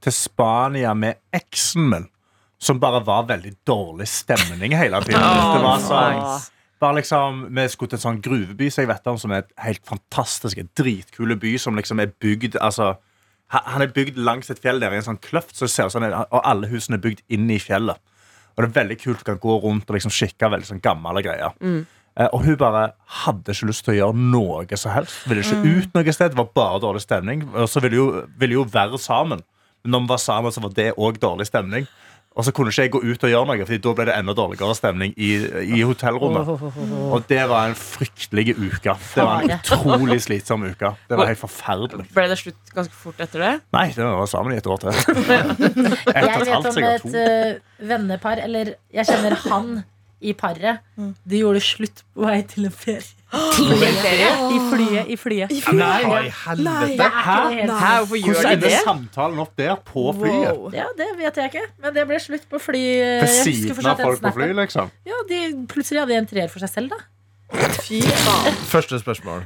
til Spania med eksen min, som bare var veldig dårlig stemning hele tiden. det var sånn bare liksom, Vi skulle til en sånn gruveby som jeg vet om, som er et helt fantastisk, dritkule by som liksom er bygd altså, Han er bygd langs et fjell der i en sånn kløft, så ser sånn, og alle husene er bygd inn i fjellet. Og det er veldig kult. Du kan gå rundt og liksom kikke veldig sånn gamle greier. Mm. og hun bare hadde ikke lyst til å gjøre noe som helst. Ville ikke ut noe sted. Det var bare dårlig stemning. Og så ville jo, ville jo være sammen. Men når vi var sammen, så var det òg dårlig stemning. Og så kunne ikke jeg gå ut og gjøre noe, Fordi da ble det enda dårligere stemning i, i hotellrommet. Og det var en fryktelig uke. Det var en utrolig slitsom uke. Det var helt forferdelig. Ble det slutt ganske fort etter det? Nei, det var sammen i et år til. Et Jeg vet om et eh, vennepar, eller jeg kjenner han i paret. De gjorde slutt på vei til en ferie. I flyet. I flyet. Nei, hva i helvete? ikke det helt Hæ, hvorfor gjør Hvordan de det? samtalen opp der på flyet? Wow. Ja, det vet jeg ikke. Men det ble slutt på fly. Ved siden av folk på fly, liksom? Ja, de plutselig hadde de en treer for seg selv, da. Fy faen. Første spørsmål.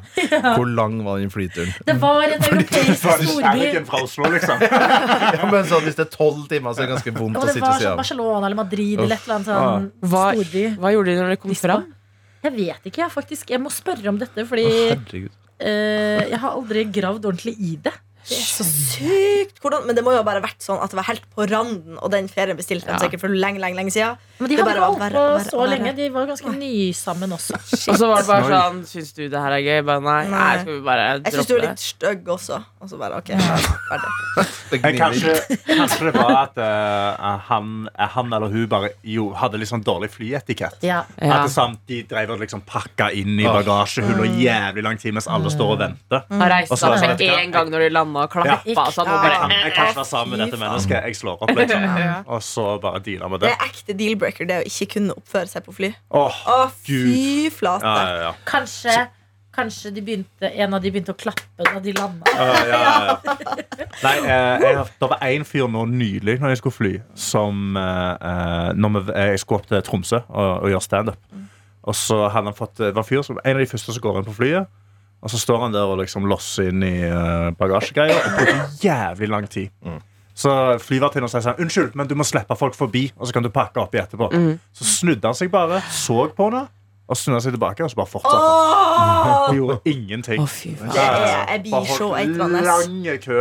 Hvor lang var den flyturen? Det var en europeisk storby. fra Oslo, liksom? Ja, men sånn, Hvis det er tolv timer, så er det ganske vondt Og å det sitte var ved sånn siden av. Barcelona eller Madrid eller et eller annet sånn Hva, storby. hva gjorde de når de kom fram? Jeg vet ikke, jeg faktisk. Jeg må spørre om dette, fordi Å, herregud. eh, jeg har aldri gravd ordentlig i det. Det er så sykt. Hvordan, men det må jo ha vært sånn at det var helt på randen, og den ferien bestilte de Ja. sikkert for lenge, lenge, lenge siden. Men de Det hadde var holdt på så lenge. De var ganske nysammen også. Og så var det bare sånn Syns du det her er gøy? Bare nei. Nei. nei skal vi bare Jeg syns du er litt stygg også. Og så bare, ok, ferdig. Men kanskje, kanskje det var at uh, han, han eller hun bare jo, hadde litt sånn dårlig flyetikett. Ja. Ja. At det samt, De drev og liksom pakka inn i bagasjehull og jævlig lang tid mens alle står og venter. Reiste Og så det seg sånn, en gang når de landa og klappa. Ja. sånn, og Jeg bare, kan, jeg kan ikke være sammen med dette mennesket. Jeg slår opp, liksom. Og så bare deale med Det det. er ekte deal-breaker, det å ikke kunne oppføre seg på fly. Åh, Å, Gud. fy flate. ja, ja, ja. Kanskje, kanskje de begynte, en av de begynte å klappe da de landa. Uh, ja, ja. Nei, eh, jeg, det var én fyr nå nylig når jeg skulle fly, som eh, eh, når vi, Jeg skulle opp til Tromsø og, og gjøre standup. Og så hadde han fått Det var en fyr som, en av de første som går inn på flyet. Og så står han der og liksom losser inn i uh, bagasjegreier og bruker jævlig lang tid. Så flyvertinnen sier sånn Unnskyld, men du må slippe folk forbi, og så kan du pakke oppi etterpå. Så snudde han seg bare, så på henne, og snudde seg tilbake, og så bare fortsatte han. Og gjorde ingenting. Å, fy faen. Det er- jeg blir så holdt eitrende. Lang kø.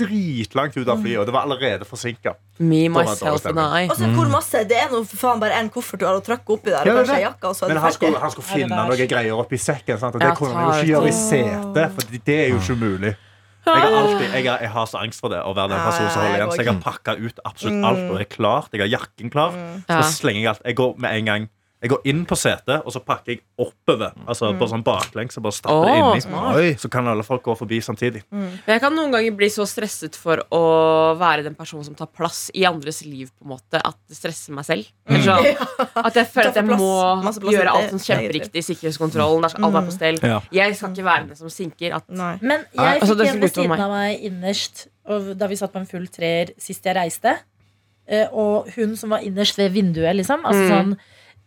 Dritlangt ut av flyet, og det var allerede forsinka. Me, myself and I. Altså, hvor masse, Det er noe faen bare en koffert du har å trykke oppi der. Ja, Og det det. jakka, og så Men han skulle, han skulle finne noen noe greier oppi sekken, sant? og det Ja, kunne han jo ikke gjøre i setet. For det er jo ikke mulig. Jeg har, alltid, jeg, har, jeg har så angst for det, å være den personen som holder igjen. Så jeg har pakka ut absolutt alt og er klart. Jeg har jakken klar. Så slenger jeg alt. Jeg går med en gang Jeg går inn på setet, og så pakker jeg oppover. Altså på sånn baklengs og bare stapper det Åh, inni. Så kan alle folk gå forbi samtidig. Men jeg kan noen ganger bli så stresset for å være den personen som tar plass i andres liv, på en måte at det stresser meg selv. Mm. Så, at jeg føler at jeg må plass. Gjøre alt som sånn kjemperiktig i sikkerhetskontrollen. Der skal alt være på stell. Ja. Jeg skal ikke være den som sinker. At Men jeg altså, fikk en ved siden meg. av meg innerst og da vi satt på en full treer sist jeg reiste. Eh, Og hun som var innerst ved vinduet, liksom. Altså Mm. sånn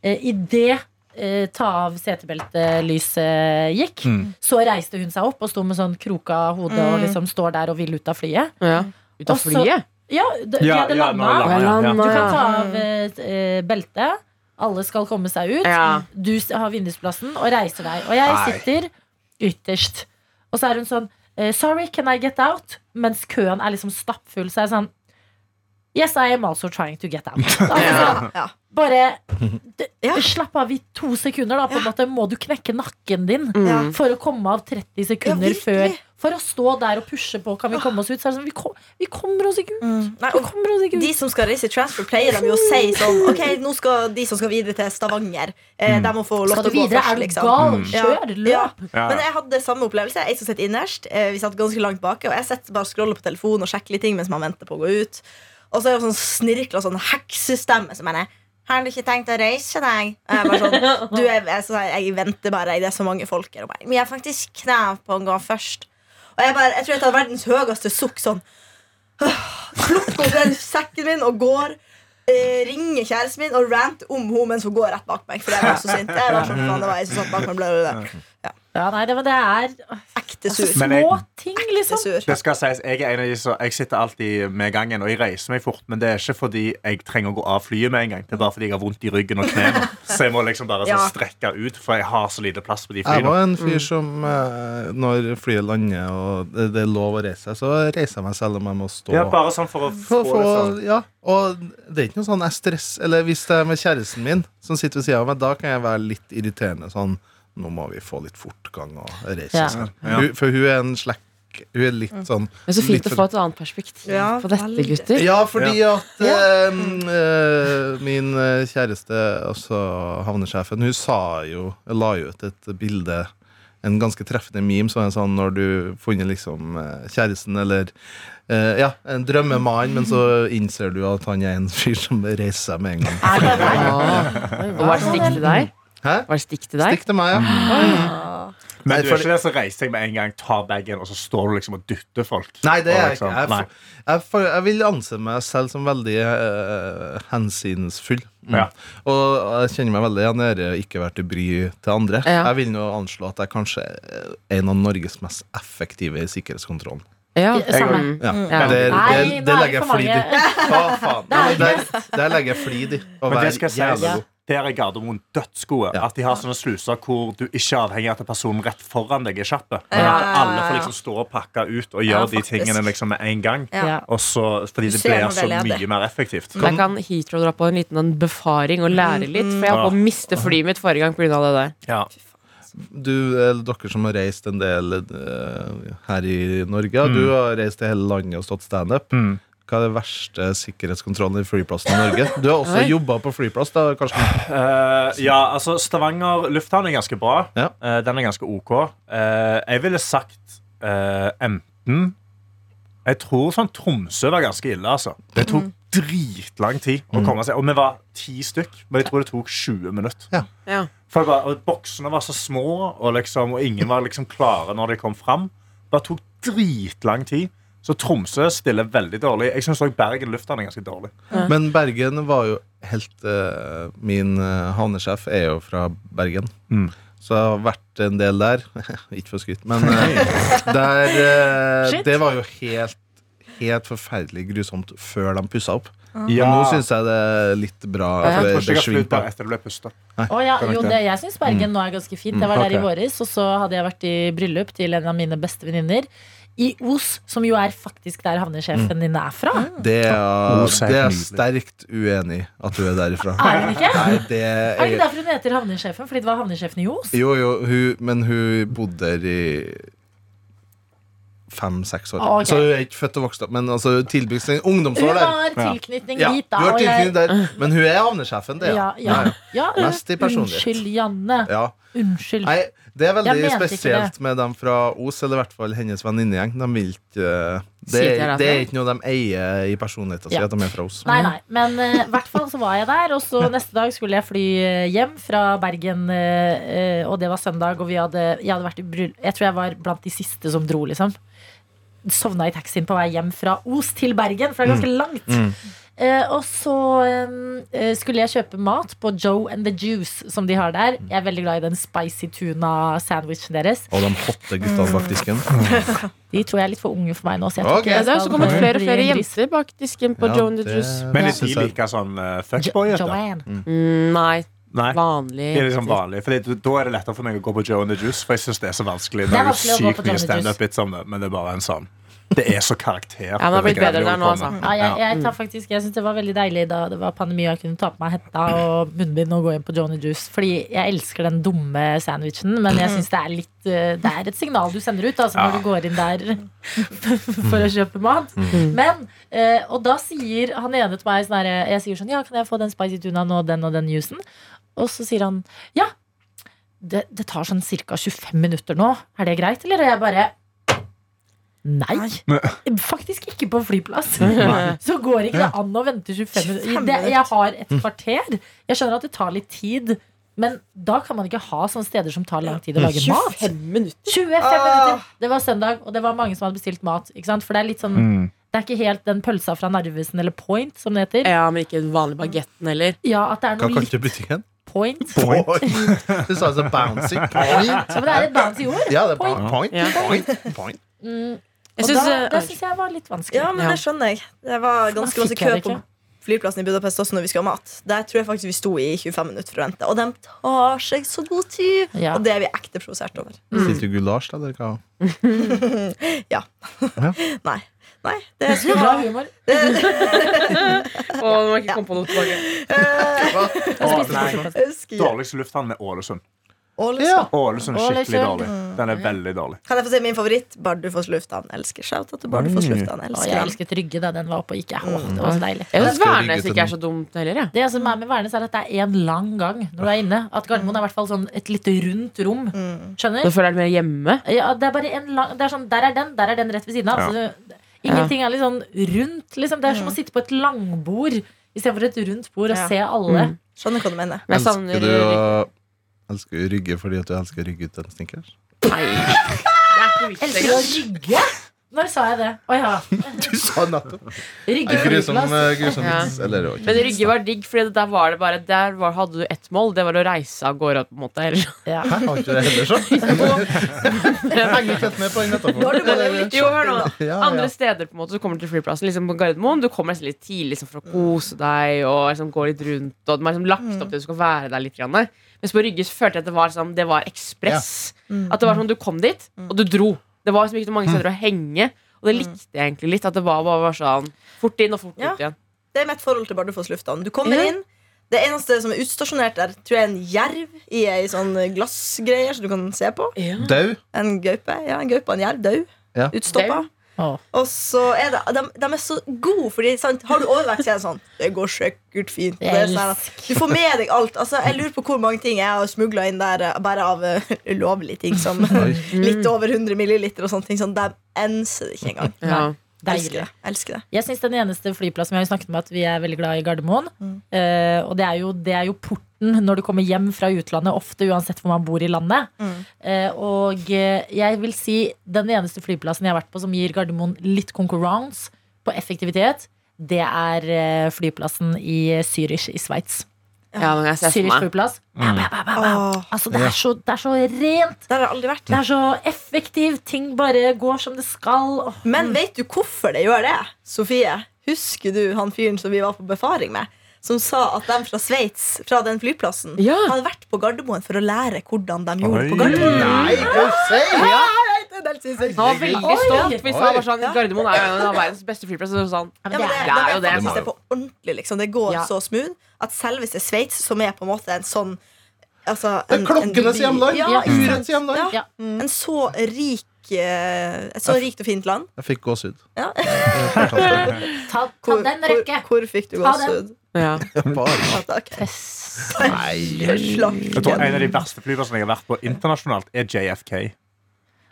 eh, Idet eh, ta av setebeltelyset gikk, Mm. så reiste hun seg opp og sto med sånn kroka hode og liksom står der og vil ut av flyet. ja, Ut av flyet? Ja, de, de hadde ja, nå landa. er det ja. Du kan ta av eh, beltet. Alle skal komme seg ut. Ja. Du s- har vindusplassen og reiser deg. Og jeg Nei. sitter ytterst. Og så er hun sånn eh, Sorry, can I get out? Mens køen er liksom stappfull. Så er jeg sånn Yes, I am also trying to get out. Altså, sånn, Ja. Bare det, Ja. Slapp av i to sekunder, da. På en måte Må du knekke nakken din Mm. for å komme av 30 sekunder Ja, før. For å stå der og pushe på. Kan vi komme oss ut? Så er det sånn, vi, kom, vi kommer oss ikke ut. Nei, Vi kommer oss ikke ut. de som skal reise i transfer, pleier de jo å si sånn Ok, nå skal de som skal videre til Stavanger, eh, de må få lov til å gå videre? først, Er du liksom. gal? Mm. Kjør! Ja. Løp! Ja. Men jeg hadde samme opplevelse. Jeg som sitter innerst. Eh, vi satt ganske langt bak, og jeg sitter bare og scroller på telefonen og sjekker litt ting mens man venter på å gå ut. Og så er det sånn snirkla sånn heksestemme som mener Har du ikke tenkt å reise deg? Jeg sånn Du, jeg, jeg, jeg venter bare. Det er så mange folk her. Men jeg har faktisk krav på å gå først. Og jeg, bare, jeg tror jeg tar verdens høyeste sukk sånn. Plukker opp den sekken min og går. Eh, ringer kjæresten min og ranter om henne mens hun går rett bak meg. For jeg var så sint. Jeg var sånn, faen, det var jeg som satt bak meg, ble det der. Ja, nei, det, men det er Ekte sur. Men jeg- små ting, liksom. sur. Det skal sies, Jeg er en av de som Jeg sitter alltid med gangen, og jeg reiser meg fort. Men det er ikke fordi jeg trenger å gå av flyet med en gang. Det er bare fordi jeg har vondt i ryggen og knærne. Så jeg må liksom bare Ja. sånn strekke ut, for jeg har så lite plass på de flyene. Jeg var en fyr som eh, når flyet lander og det, det er lov å reise seg, så reiser jeg meg selv om jeg må stå. Ja, bare sånn for å For, få for, det sånn. ja, og det er ikke noe sånn jeg stress Eller hvis det er med kjæresten min som sitter ved siden av meg, da kan jeg være litt irriterende. Sånn Nå må vi få litt fortgang og reise Ja. oss. her. Ja. Hun, for hun er en slekk. Hun er litt sånn Men så fint å få et annet perspektiv Ja, på dette, gutter. Ja, fordi at ja. eh, min eh, kjæreste, altså havnesjefen, hun sa jo La jo ut et bilde en ganske treffende meme som er sånn når du funnet liksom eh, kjæresten eller eh, ja, en drømmemann, men så innser du at han er en fyr som reiser seg med en gang. Er det det? Og er det til deg? Hæ? Var det stikk til deg? Stikk til meg, ja. Men du er ikke det som reiser deg med en gang, tar bagen, og så står du liksom og dytter folk? Nei, det er liksom, jeg ikke. Jeg, jeg, f- jeg vil anse meg selv som veldig uh, hensynsfull. Ja. Og jeg kjenner meg veldig igjen i det å ikke være til bry til andre. Ja. Jeg vil nå anslå at jeg kanskje er en av Norges mest effektive i sikkerhetskontrollen. Ja. Samme. Mm. Ja. Ja. Det, det, det, er legger jeg flid i. Å, faen. Der, legger jeg flid i. Å være jævla jævlig god. Der er Gardermoen dødsgode. Ja. At de har sånne sluser hvor du ikke er avhengig av at personen rett foran deg er kjapp. Men at alle får liksom stå og pakke ut og Ja, gjøre de tingene liksom med en gang. Ja. Ja. Og så, fordi det blir så det mye mer effektivt. Der kan Heathrow dra på en liten en befaring og lære litt. For jeg holdt på å miste flyet mitt forrige gang pga. det der. Ja. Du, eller dere som har reist en del eh, her i Norge, mm. du har reist til hele landet og stått standup. Mm. Hva er det verste sikkerhetskontrollen i flyplassen i Norge? Du har også jobba på flyplass, da, Karsten? Uh, ja, altså Stavanger lufthavn er ganske bra. Ja. Uh, den er ganske OK. Uh, jeg ville sagt eh, enten Jeg tror sånn Tromsø var ganske ille, altså. Det tok dritlang tid å komme seg Og vi var ti stykk, men jeg tror det tok 20 minutter. Ja. For bare, og Boksene var så små, og, liksom, og ingen var liksom klare når de kom fram. Det bare tok dritlang tid. Så Tromsø stiller veldig dårlig. Jeg syns òg Bergen lufthavn er ganske dårlig. Men Bergen var jo helt uh, Min eh, havnesjef er jo fra Bergen. Mm. Så jeg har vært en del der. Ikke for skryt, men uh, der uh, Det var jo helt, helt forferdelig grusomt før de pussa opp. Ja. Nå syns jeg det er litt bra. Ja, Jeg det tror ikke jeg har svinger flydd på. der etter det ble pustet. Å ja, jo, det, jeg syns Bergen nå er ganske fint. Jeg var der i våres, og så hadde jeg vært i bryllup til en av mine beste venninner. I Os, som jo er faktisk der havnesjefen din er fra. Det er, er det er jeg sterkt uenig i at du er derifra. Er hun ikke? Nei, det Er det ikke er, derfor hun heter havnesjefen? Fordi det var havnesjefen i Os? jo, jo, hun, men hun bodde der i fem-seks år. Ah, ok. Så hun er ikke født og vokst opp, men altså, tilbygd Hun ungdomsår der. har tilknytning Ja, da. har tilknytning der, men hun er havnesjefen, det. ja, ja, ja, Mest i personlighet. Unnskyld, Janne. Ja. Unnskyld. Nei, det er veldig spesielt med dem fra Os, eller i hvert fall hennes venninnegjeng. De vil ikke eh, det, det er ikke noe de eier i personligheten sin, Ja. at de er fra Os. Nei, nei, men i i hvert fall så var jeg der. Og så neste dag skulle jeg fly eh, hjem fra Bergen, eh, eh, og det var søndag. Og vi hadde, jeg hadde vært i bryll... Jeg tror jeg var blant de siste som dro, liksom. Sovna i taxien på vei hjem fra Os til Bergen, for det er ganske langt. Mm. Eh, og så eh, skulle jeg kjøpe mat på Joe and the Juice, som de har der. Jeg er veldig glad i den spicy tuna-sandwichen deres. Og de hotte gutta bak disken. De tror jeg er litt for unge for meg nå. Så jeg okay. ikke jeg det er også kommet flere og flere en jenter bak disken på Ja, and the Juice. Men er de like sånn uh, Jo- fuckboyete? Joanne. Mm, nei, Nei. vanlig. Det er liksom vanlig, Fordi Da er det lettere for meg å gå på Joe and the Juice. For jeg synes det er så vanskelig. Det er vanskelig å gå sykt på Joe mye and the Juice. standup-bits om det, men det er bare en sånn Det er så karakter. Ja, men det har blitt bedre der nå, altså. Ja, jeg, jeg, tar faktisk, jeg synes det var veldig deilig da det var pandemi og jeg kunne ta på meg hetta og munnbind og gå inn på Johnny Juice. Fordi jeg elsker den dumme sandwichen, men jeg syns det er litt eh, Det er et signal du sender ut altså, når Ja. du går inn der for å kjøpe mat. Men, eh, Og da sier han ene til meg sånn Jeg sier sånn Ja, kan jeg få den spicy tunaen og den og den juicen? Og så sier han ja. Det, det tar sånn ca. 25 minutter nå. Er det greit, eller? Og jeg bare Nei, faktisk ikke på flyplass. Så går ikke det an å vente 25 minutter. Jeg har et kvarter. Jeg skjønner at det tar litt tid, men da kan man ikke ha sånne steder som tar lang tid å lage mat. 25 minutter. 25 minutter! Det var søndag, og det var mange som hadde bestilt mat. Ikke sant? For det er litt sånn Mm. Det er ikke helt den pølsa fra Narvesen eller Point, som det heter. Ja, men ikke den vanlige bagetten heller. Ja, at det er noe kan, litt butikken? point. Du sa altså bouncy. Point. Ja, men det er et bouncy ord. Ja, det er Point. point. Point. point. Mm, og synes, da, eh, det syns jeg var litt vanskelig. Ja, men Ja. det skjønner jeg. Det var ganske masse kø på flyplassen i Budapest også når vi skulle ha mat. Der tror jeg faktisk vi sto i 25 minutter for å vente. Og de tar seg så god tid! Ja. Og det er vi ekte provosert over. Sitter du gulasj, da, dere? hva? Nei. Nei, det er er bra humor. Å, nå må jeg ikke komme på noe tilbake. Ikke. Dårligste lufthavn er Ålesund. Ålesund. Ålesund er skikkelig Ålesund. dårlig. Den er veldig dårlig. Kan jeg få si min favoritt? Bardufoss lufthavn. Elsker shout-out til Bardufoss lufthavn. Å, Elsker jeg den. elsket Rygge da den var oppe og gikk. Åh, det var så deilig. Jeg syns Værnes ikke er så dumt heller. Jeg. Det som er med Værnes, er at det er én lang gang når du er inne. At Gardermoen er i hvert fall sånn et litt rundt rom. Skjønner? Nå føler jeg det mer hjemme. Ja, det er bare en lang Det er sånn, Der er den, der er den rett ved siden av. Ja. Ingenting er litt sånn rundt. Liksom. Det er som å sitte på et langbord istedenfor et rundt bord og Ja. se alle. Mm. Skjønner hva du mener. Men jeg savner du å Elsker du rygge fordi at du elsker rygge ut en snickers? Nei. Det er Elsker å rygge! Når sa jeg det? Å ja. Du sa nettopp Rygge grusom, eh, grusom Ja. Eller det var Men Rygge var digg, Fordi der var det bare Der var, hadde du ett mål. Det var å reise av gårde. på en måte? Ja. Hæ, har ikke det heller så? Henger ikke med på den metaforen. Jo, hør nå. Ja, ja. Andre steder på en måte så kommer du til flyplassen liksom på Gardermoen. Du kommer nesten litt tidlig liksom, for å kose deg og liksom, gå litt rundt. Og de har liksom, lagt opp til at du skal være der litt. Grann. Mens på Rygge så følte jeg at det var, sånn, det var ekspress. At det var sånn du kom dit, og du dro. Det var liksom ikke så mange steder å henge. Og det likte jeg egentlig litt. At det var bare var sånn fort inn og fort Ja. ut igjen. Det er mitt forhold til Bardufoss lufthavn. Du kommer Ja. inn. Det eneste som er utstasjonert der, tror jeg er en jerv i ei sånn glassgreie som du kan se på. Dau. En gaupe. Ja, en gaupe og en jerv. Død. Ja. Utstoppa. Åh. Og så er det, de, de er så gode, fordi sant, har du overvekt, så er det sånn Det går sikkert fint. Det sånn, du får med deg alt. Altså, jeg lurer på hvor mange ting jeg har smugla inn der eh, bare av uh, ulovlige ting. Som litt over 100 milliliter og sånne ting. Sånn, de enser det ikke engang. Ja. Elsker det. Elsker det. Jeg syns den eneste flyplassen Vi har snakket om at vi er veldig glad i Gardermoen. Eh, og det er, jo, det er jo porten når du kommer hjem fra utlandet, ofte uansett hvor man bor i landet. Mm. og eh, jeg vil si den eneste flyplassen jeg har vært på som gir Gardermoen litt konkurranse på effektivitet, det er eh, flyplassen i Zürich i Sveits. ja, men jeg ser for Zürich meg. flyplass. Ba, ba, ba, ba, ba. Altså, det, er så, det er så rent. Det har det aldri vært. Det er så effektivt. Ting bare går som det skal. Men vet du hvorfor det gjør det? Sofie, husker du han fyren som vi var på befaring med? Som sa at de fra Sveits, fra den flyplassen, Ja. hadde vært på Gardermoen for å lære hvordan de gjorde Oi. på Gardermoen. Nei, hva sinnssykt. Han var veldig stolt. Vi sa bare sånn Gardermoen er jo en av verdens beste flyplasser. Og sånn, Ja, Ja, men det det, er, det jo det, det. på ordentlig. Liksom. Det går Ja. så smooth at selveste Sveits, som er på en måte en sånn altså, Det er klokkenes hjemland. Ja, Ja, Urets hjemland. Ja. Ja. En så rik så rikt og fint land. Jeg fikk gåsehud. Ja. Ta, ta Hvor, den, hvor, Røkke. hvor fikk du gåsehud? ja. Bare. Ja, takk. Nei. Jeg tror En av de verste flyplassene jeg har vært på internasjonalt, er JFK. Jeg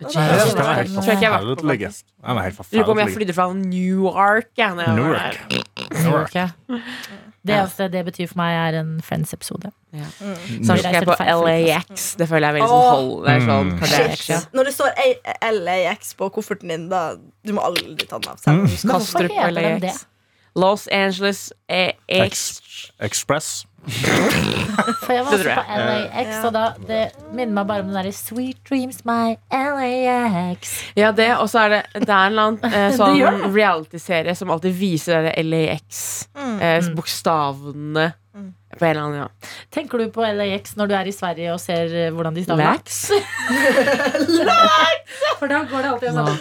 Jeg synes den er helt forferdelig. Den er helt Lurer på om jeg flydde fra Newark. Newark. Newark. Det eneste det betyr for meg, er en Friends-episode. Så skal jeg på LAX. Det føler jeg veldig sånn hold. Det sånn Mm. Kardashian. Når det står LAX på kofferten din, da Du må aldri ta den av. Selv. Men hvorfor heter den det? Los Angeles AX. Express. For jeg var også på LAX, og da, det minner meg bare om den derre Sweet Dreams My LAX. Ja, det, og så er det Det er en eller annen eh, sånn gjør det. reality-serie som alltid viser det LAX. Mm. Eh, bokstavene på en eller annen, ja. Tenker du på LAX når du er i Sverige og ser eh, hvordan de staver Lax? For da går det alltid sånn.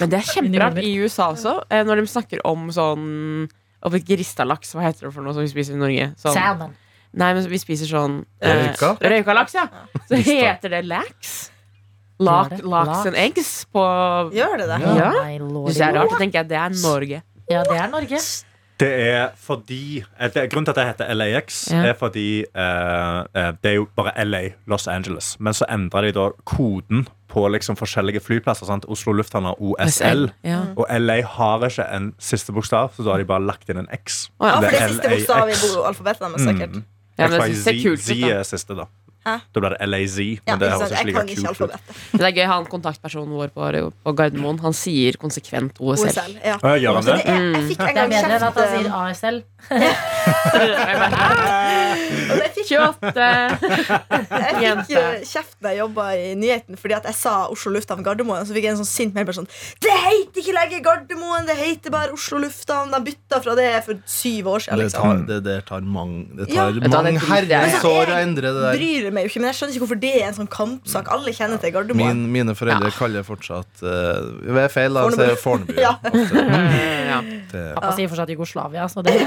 Men det er kjemperart i USA også, eh, når de snakker om sånn Om ikke rista laks, hva heter det for noe som vi spiser i Norge? Sånn, Salmon. nei, men vi spiser sånn eh, Røyka? Røyka laks, ja. Så heter det lax. Lak, laks Laks. and eggs på Gjør det det? Ja. My lord. Det er rart, så tenker jeg det er Norge. Ja, det er Norge. Det er fordi eh, det, Grunnen til at det heter LAX, Ja. er fordi eh, eh, det er jo bare LA, Los Angeles. Men så endra de da koden på liksom forskjellige flyplasser. Sant? Oslo lufthavn har OSL. Ja. Og LA har ikke en siste bokstav, så da har de bare lagt inn en X. Oh, ja. Det er er siste bokstav i alfabetet deres, sikkert. Mm. Ja, men det ser kult ut, Z er siste, da. Hæ? Da blir det LAZ. Men Ja, det ikke høres ikke like ikke kult ut. Men det er gøy, han kontaktpersonen vår på, på Gardermoen Han sier konsekvent OSL. OSL. Ja. Å, Gjør han det? det er, jeg fikk en er gang bedre enn at han sier eh, ASL. og jeg fikk, 28 jeg fikk eh, kjeft da jeg jobba i nyheten fordi at jeg sa Oslo lufthavn Gardermoen. Så fikk jeg en sånn sint melding sånn Det heter ikke lenger Gardermoen, det heter bare Oslo lufthavn. De bytta fra det for syv år siden. Det Liksom. tar, det det tar mange Det Ja. tar mange det jeg herrens år å endre det der. bryr meg jo ikke, men jeg skjønner ikke hvorfor det er en sånn kampsak. Alle kjenner til Gardermoen. Min, mine foreldre kaller fortsatt uh, Ved feil, da, så er det Fornebu. Ja. Ja. Pappa sier fortsatt Jugoslavia, så det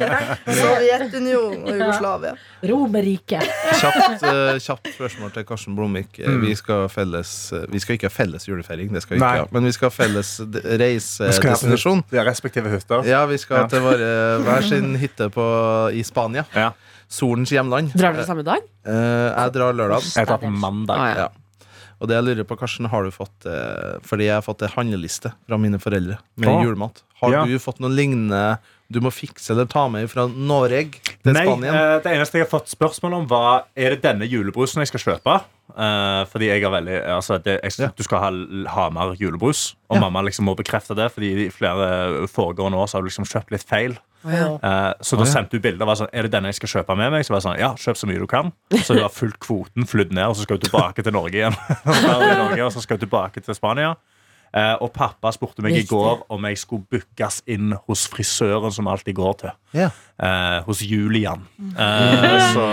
Sovjetunionen og Jugoslavia. Romerriket. Kjapt, uh, kjapt spørsmål til Karsten Blomvik. Mm. Vi skal felles eh, Vi skal ikke ha felles julefeiring, det skal vi ikke ha. Men vi skal ha felles d- Vi skal reisedestinasjon. De har respektive hytter. Ja, vi skal Ja. til vår, eh, hver sin hytte på, i Spania. Ja. Solens hjemland. Drar dere samme dag? Eh, jeg drar lørdag. Jeg tar på mandag. Ah, ja. Ja. Og det jeg lurer på, Karsten, har du fått eh, Fordi jeg har fått en handleliste fra mine foreldre med ah. julemat. Har Ja. du fått noe lignende du må fikse eller ta med fra Norge til Nei, Spania? Uh, det eneste jeg har fått spørsmål om, var Er det denne julebrusen jeg skal kjøpe. Uh, fordi jeg har veldig altså, det, jeg, Ja. Du skal ha Hamar julebrus, og Ja. mamma liksom må bekrefte det. Fordi i flere foregående år så har du liksom kjøpt litt feil. Ja. Eh, så da ja. sendte hun bilder. Var sånn, er det denne jeg skal kjøpe med meg? Så var jeg sånn, ja, kjøp så mye du kan. Så hun har fulgt kvoten, flydd ned, og så skal hun tilbake til Norge igjen. Norge, og så skal hun tilbake til Spania. Uh, og pappa spurte meg i går om jeg skulle bookes inn hos frisøren som alltid går til. Yeah. Uh, hos Julian. Eh, så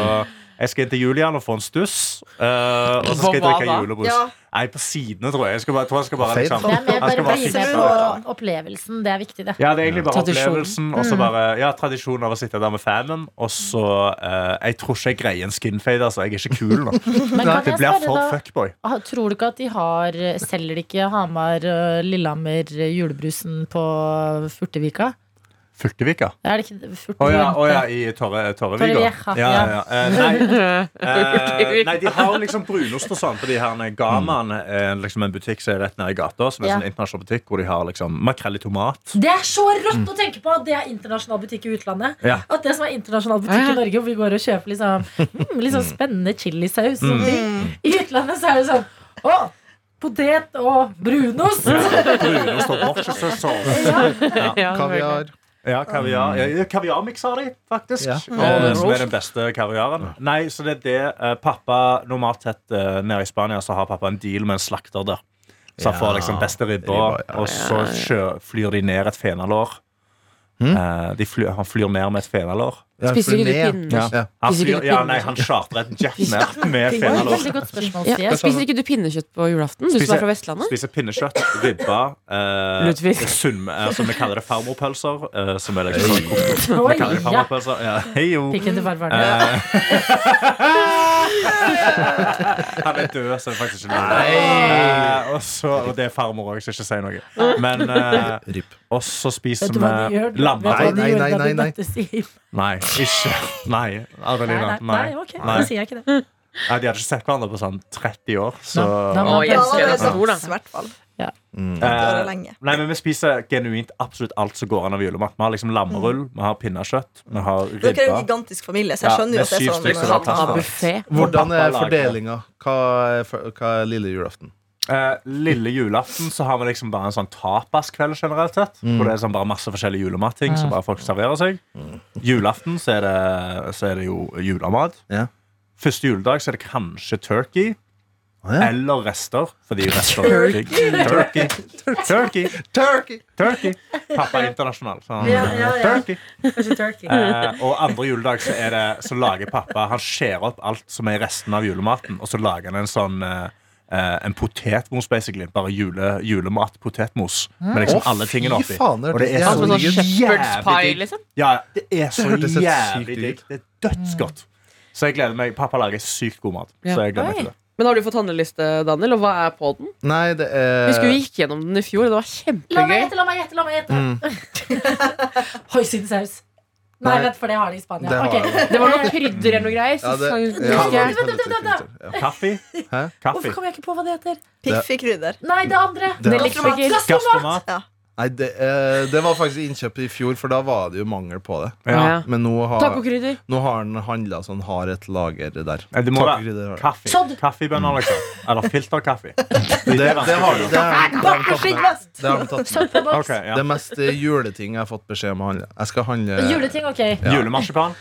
jeg skal inn til Julian og få en stuss. Uh, og så skal jeg drikke julebrus. Ja. Nei, på sidene, tror jeg. Jeg skal bare, tror jeg skal bare liksom, Det er mer bare bli med på opplevelsen. Det er viktig, det. Ja, det er egentlig bare Tradisjon. opplevelsen. Og så bare, ja, tradisjonen av å sitte der med fanen. Og så uh, Jeg tror ikke jeg greier en skinfade, altså. Jeg er ikke kul nå. Men kan Det blir for da fuckboy. Tror du ikke at de har Selger de ikke Hamar Lillehammer julebrusen på Furtevika? Furtevika. Er det ikke Å oh, ja, oh, ja, i Torre, Torrevika. Ja, ja, ja. Eh, nei, eh, nei, de har liksom brunost og sånn på de her Gaman, er liksom en butikk som er rett nede i gata. Som er Ja. en sånn internasjonal butikk Hvor de har liksom makrell i tomat. Det er så rått å tenke på at det er internasjonal butikk i utlandet. Ja. At det som er internasjonal butikk i Norge, hvor vi går og kjøper liksom, mm, sånn spennende chilisaus. mm. I utlandet så er det sånn Å! Potet og brunost! Brunost og worcestershire. Ja, Kaviar. Ja, kaviar. Ja, Kaviarmiks har de, faktisk. Ja. Eh, som er den beste kaviaren. Nei, så det er det eh, pappa Normalt sett eh, nede i Spania så har pappa en deal med en slakter der. Så han Ja, får liksom beste ribba, ribba, ja. og så flyr de ned et fenalår. Hm? Eh, de flyr, han flyr ned med et fenalår. Ja, Spiser ikke du ned. pinner? Ja. Ja. Spiser ja, nei, han chartrer et jet ned med fenalår. Ja. Spiser ikke du pinnekjøtt på julaften? Du som er fra Vestlandet? Spiser pinnekjøtt, ribba, eh, sunn, eh, som Vi kaller det farmorpølser. Eh, som er liksom sånn Vi kaller det farmorpølser. Ja. Hei jo. Eh, Han er død, så det er faktisk ikke noe. Eh, og, så, og det er farmor òg, så ikke si noe. Men eh, Og så spiser vi? Lamme... Nei, nei, nei, nei. Nei, ikke. Nei, Adelina. Nei, nei, nei, ok, Nei. da sier jeg ikke det. Nei, De hadde ikke sett hverandre på sånn 30 år, så Da- da må jeg elsker det. Ja, så stor, da. I hvert fall. Mm. Det var Eh, lenge. Nei, men Vi spiser genuint absolutt alt som går an av julemat. Vi har liksom lammerull, vi har pinnekjøtt, vi har Dere er jo en gigantisk familie, så jeg skjønner jo at det er sånn. buffé. Hvordan er fordelinga? Hva er, hva er lille julaften? Eh, lille julaften så har vi liksom bare en sånn tapaskveld generelt sett. Hvor det er sånn bare masse forskjellige julematting som bare folk serverer seg. Julaften så er det, så er det jo julemat. Ja. Første juledag så er det kanskje turkey. Oh, ja. Eller rester, fordi rester er digg. Turkey. Turkey. Turkey! Turkey. Pappa er internasjonal. Så han, Ja, ja, ja. Turkey. Turkey. Eh, og andre juledag så, er det, så lager pappa Han skjærer opp alt som er resten av julematen, og så lager han en sånn eh, eh, en potetmos, basically. Bare jule, julemat-potetmos. Med liksom Å, alle tingene oppi. faen, det Og det er så Altså sånn jævlig shepherd's jævlig pie, digg. liksom? Ja, det er så Det hørtes helt jævlig digg. ut. Det er dødsgodt. Så jeg gleder meg. Pappa lager sykt god mat. Ja. Så jeg gleder meg til det. Men har du fått handleliste, Daniel? Og hva er på den? Nei, det er Husker vi gikk gjennom den i fjor. Det var La meg kjempegøy. gjette, la meg gjette! la meg gjette Mm. Hoisinsaus. Nei, Nei. vent, for det har de i Spania. Det har Det var noe krydder eller noe greier. Ja, det, ja, ja, Vent, vent, vent. Kaffe? Hæ? Kaffe. Hvorfor kommer jeg ikke på hva det heter? Piffig-krydder. Nei, det andre. Det- Nellikspiker. Gastromat. Nei, det, eh, det var faktisk innkjøpet i fjor, for da var det jo mangel på det. Ja. Men nå har, Tacokrydder. nå har han handla så den har et lager der. Nei, det må Tacokrydder være har kaffe. Sodd. Kaffebønner, liksom. Eller filterkaffe. Det, det har de. Det, har- det, har de tatt med. det har de tatt med. Ok, ja. Det er mest eh, juleting jeg har fått beskjed om å handle. Jeg skal handle Juleting, ok. Ja. Julemarsipan.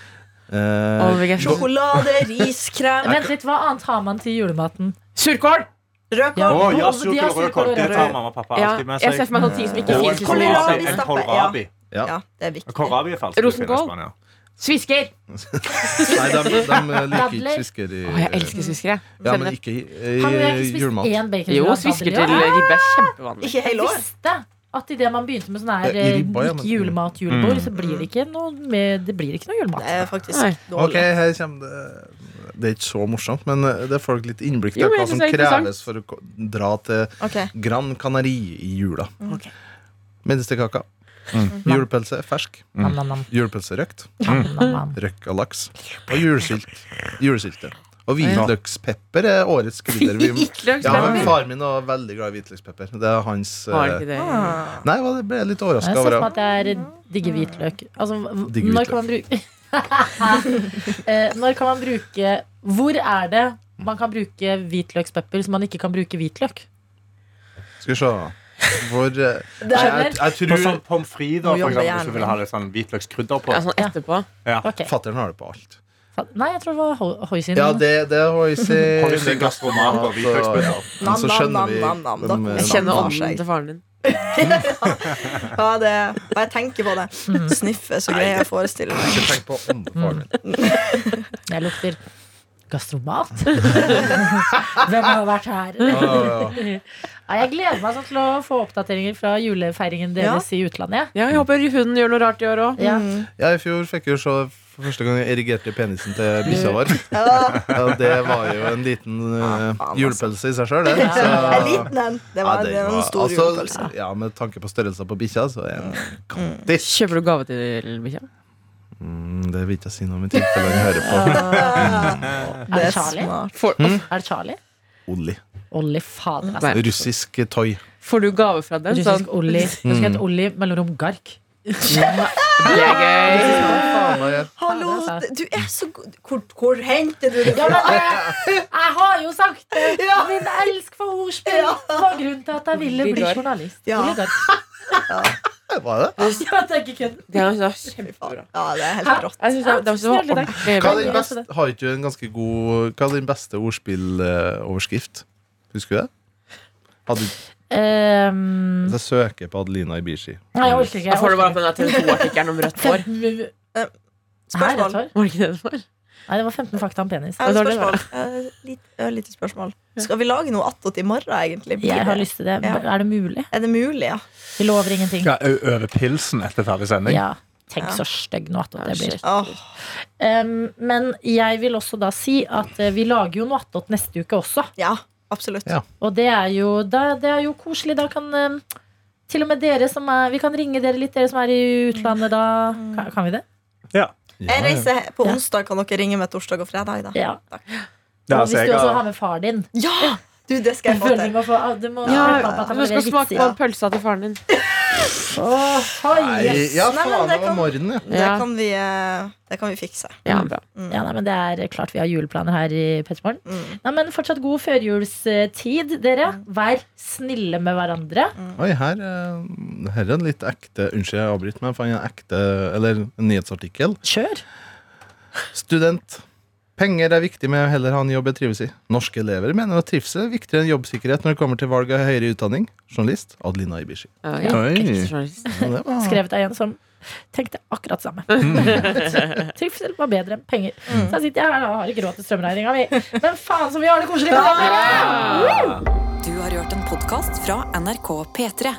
eh, er så- Sjokolade, riskrem, Vent litt, Hva annet har man til julematen? Surkål! Rødkål. Ja. Å, ja, surkål og rødkål. Det tar mamma og pappa alltid med jeg ser for meg sånne ting som ikke finnes i. En kålrabi. ja. Ja, det er viktig. Kålrabi er. Rosenkål? Svisker! Nei, de, de liker ikke svisker i oh, jeg elsker svisker, jeg. Ja, men ikke i, i Har du ikke spist julemat. én bacon? Jo, svisker til ribbe er kjempevanlig. Ikke hele år. visste at idet man begynte med sånn her eh, ribba, ja, men- ikke julemat, julebord, Mm. så blir det ikke noe, med, det blir ikke noe julemat. Det er faktisk dårlig. Ok, her kommer det Det er ikke så morsomt, men eh, det får dere litt innblikk til hva som kreves for å dra til okay. Gran Canaria i jula. Okay. Medisterkaka. Mm. Julepølse fersk. Mm. Julepølse røkt. Mm. nam, av laks. Og julesylt. Julesylte. Og hvitløkspepper er årets krydder. Vi- Ja. Far min var veldig glad i hvitløkspepper. Det er hans Har eh, ikke det. Ah. Nei, det ble jeg litt Jeg ser for meg at jeg digger hvitløk. Altså, digger Digge når kan man bruke Når kan man bruke Hvor er det man kan bruke hvitløkspepper som man ikke kan bruke hvitløk? Skal vi se Hvor eh, jeg, er jeg, jeg På sånn pommes frites, da, for eksempel, så vil du ha litt sånn hvitløkskrydder på. Ja, sånn etterpå. Ja. okay. fatter'n har det på alt. Nei, jeg tror det var ho- hoisin. Ja, det, det er Hoisin. Hoisin, gastromat og hvitløksbøtter. Men så Nam, skjønner nam, vi nam. eh, Jeg kjenner ånden til faren din. Ja, det, bare jeg tenker på det. Sniffe, så greier jeg å forestille meg. Ikke tenk på åndefaren min. Jeg lukter gastromat. Hvem har vært her? Ja, ja. Ja, jeg gleder meg sånn til å få oppdateringer fra julefeiringen deres i utlandet. Ja, jeg håper hunden gjør noe rart i år òg. Ja. Mm. Ja, I fjor fikk vi se for første gang jeg erigerte penisen til bikkja vår. Ja, det var jo en liten uh, julepølse i seg sjøl, det. Så- en liten en. Det var, Ja, det var en stor altså, julepølse. Ja, med tanke på størrelsen på bikkja, så er den kantis. Kjøper du gave til bikkja? Mm, det vil ikke jeg si noe om i tilfelle han hører på. Er Det er Charlie? smart. Får, Mm. Er det Charlie? Olli. Olli, fader, altså. Russisk toy. får du gave fra den? Sånn, Russisk Olli. Det skal hete Olli mellomrom Gark. Det er gøy. Hallo, Ja, du er så god Hvor, hvor henter du det Ja, fra? men jeg, jeg har jo sagt det! Ja. Min elsk for ordspill var grunnen til at jeg ville bli journalist. Ja. Er det? Ja, det er ikke kødd. Det er kjempebra. Ja, det er helt rått. Var Hva er din beste, har ikke du en ganske god Hva er din beste ordspilloverskrift? Husker du det? Hadde, Um, jeg søker på Adelina Ibishi. nei, jeg orker ikke. Jeg får du bare på den TV 2-artikkelen om rødt hår. Hæ, Spørsmål. hår? Var det ikke det det var? Nei, det var 15 fakta om penis. Ja, spørsmål. Eh, litt, spørsmål. Skal vi lage noe attåt i morgen, egentlig? Blir Jeg har lyst til det. Ja. Er det mulig? Er det mulig, ja? Vi lover ingenting. Ja, jeg øve pilsen etter ferdig sending. Ja. Tenk Ja. så stygg noe attåt det blir. Oh. Um, men jeg vil også da si at eh, vi lager jo noe attåt neste uke også. ja, absolutt. Ja. Og det er jo, da, det er jo koselig. Da kan eh, til og med dere som er Vi kan ringe dere litt, dere som er i utlandet da. Kan, kan vi det? Ja. Jeg reiser på onsdag. Kan dere ringe meg torsdag og fredag? da? Ja. Ja, Og altså, hvis du også har- har med far din. Ja! Du, det skal Jeg få til. må få, ah, du må Ja, du skal smake på pølsa til faren din. oh, Nei, yes. ja, faen, det var morgenen, ja. Det kan vi, eh, det kan vi fikse. Ja, bra. Ja, nei, men Det er klart vi har juleplaner her i Pettermorgen. Mm. Nei, men Fortsatt god førjulstid, dere. Vær snille med hverandre. Oi, her, eh, her er en litt ekte Unnskyld, jeg avbryter, men jeg fant en ekte Eller en nyhetsartikkel. Kjør. Student. Penger er viktig med å heller ha en jobb jeg trives i. Norske elever mener at trivsel er viktigere enn jobbsikkerhet når det kommer til valg av høyere utdanning. Journalist Adelina Ibishi. Oh, ja. Ja, var- Skrevet av en som tenkte akkurat samme. Trivsel var bedre enn penger. Så jeg sitter her og har ikke råd til strømregninga mi. Men faen som vi har det koselig! dere! Du har hørt en podkast fra NRK P3.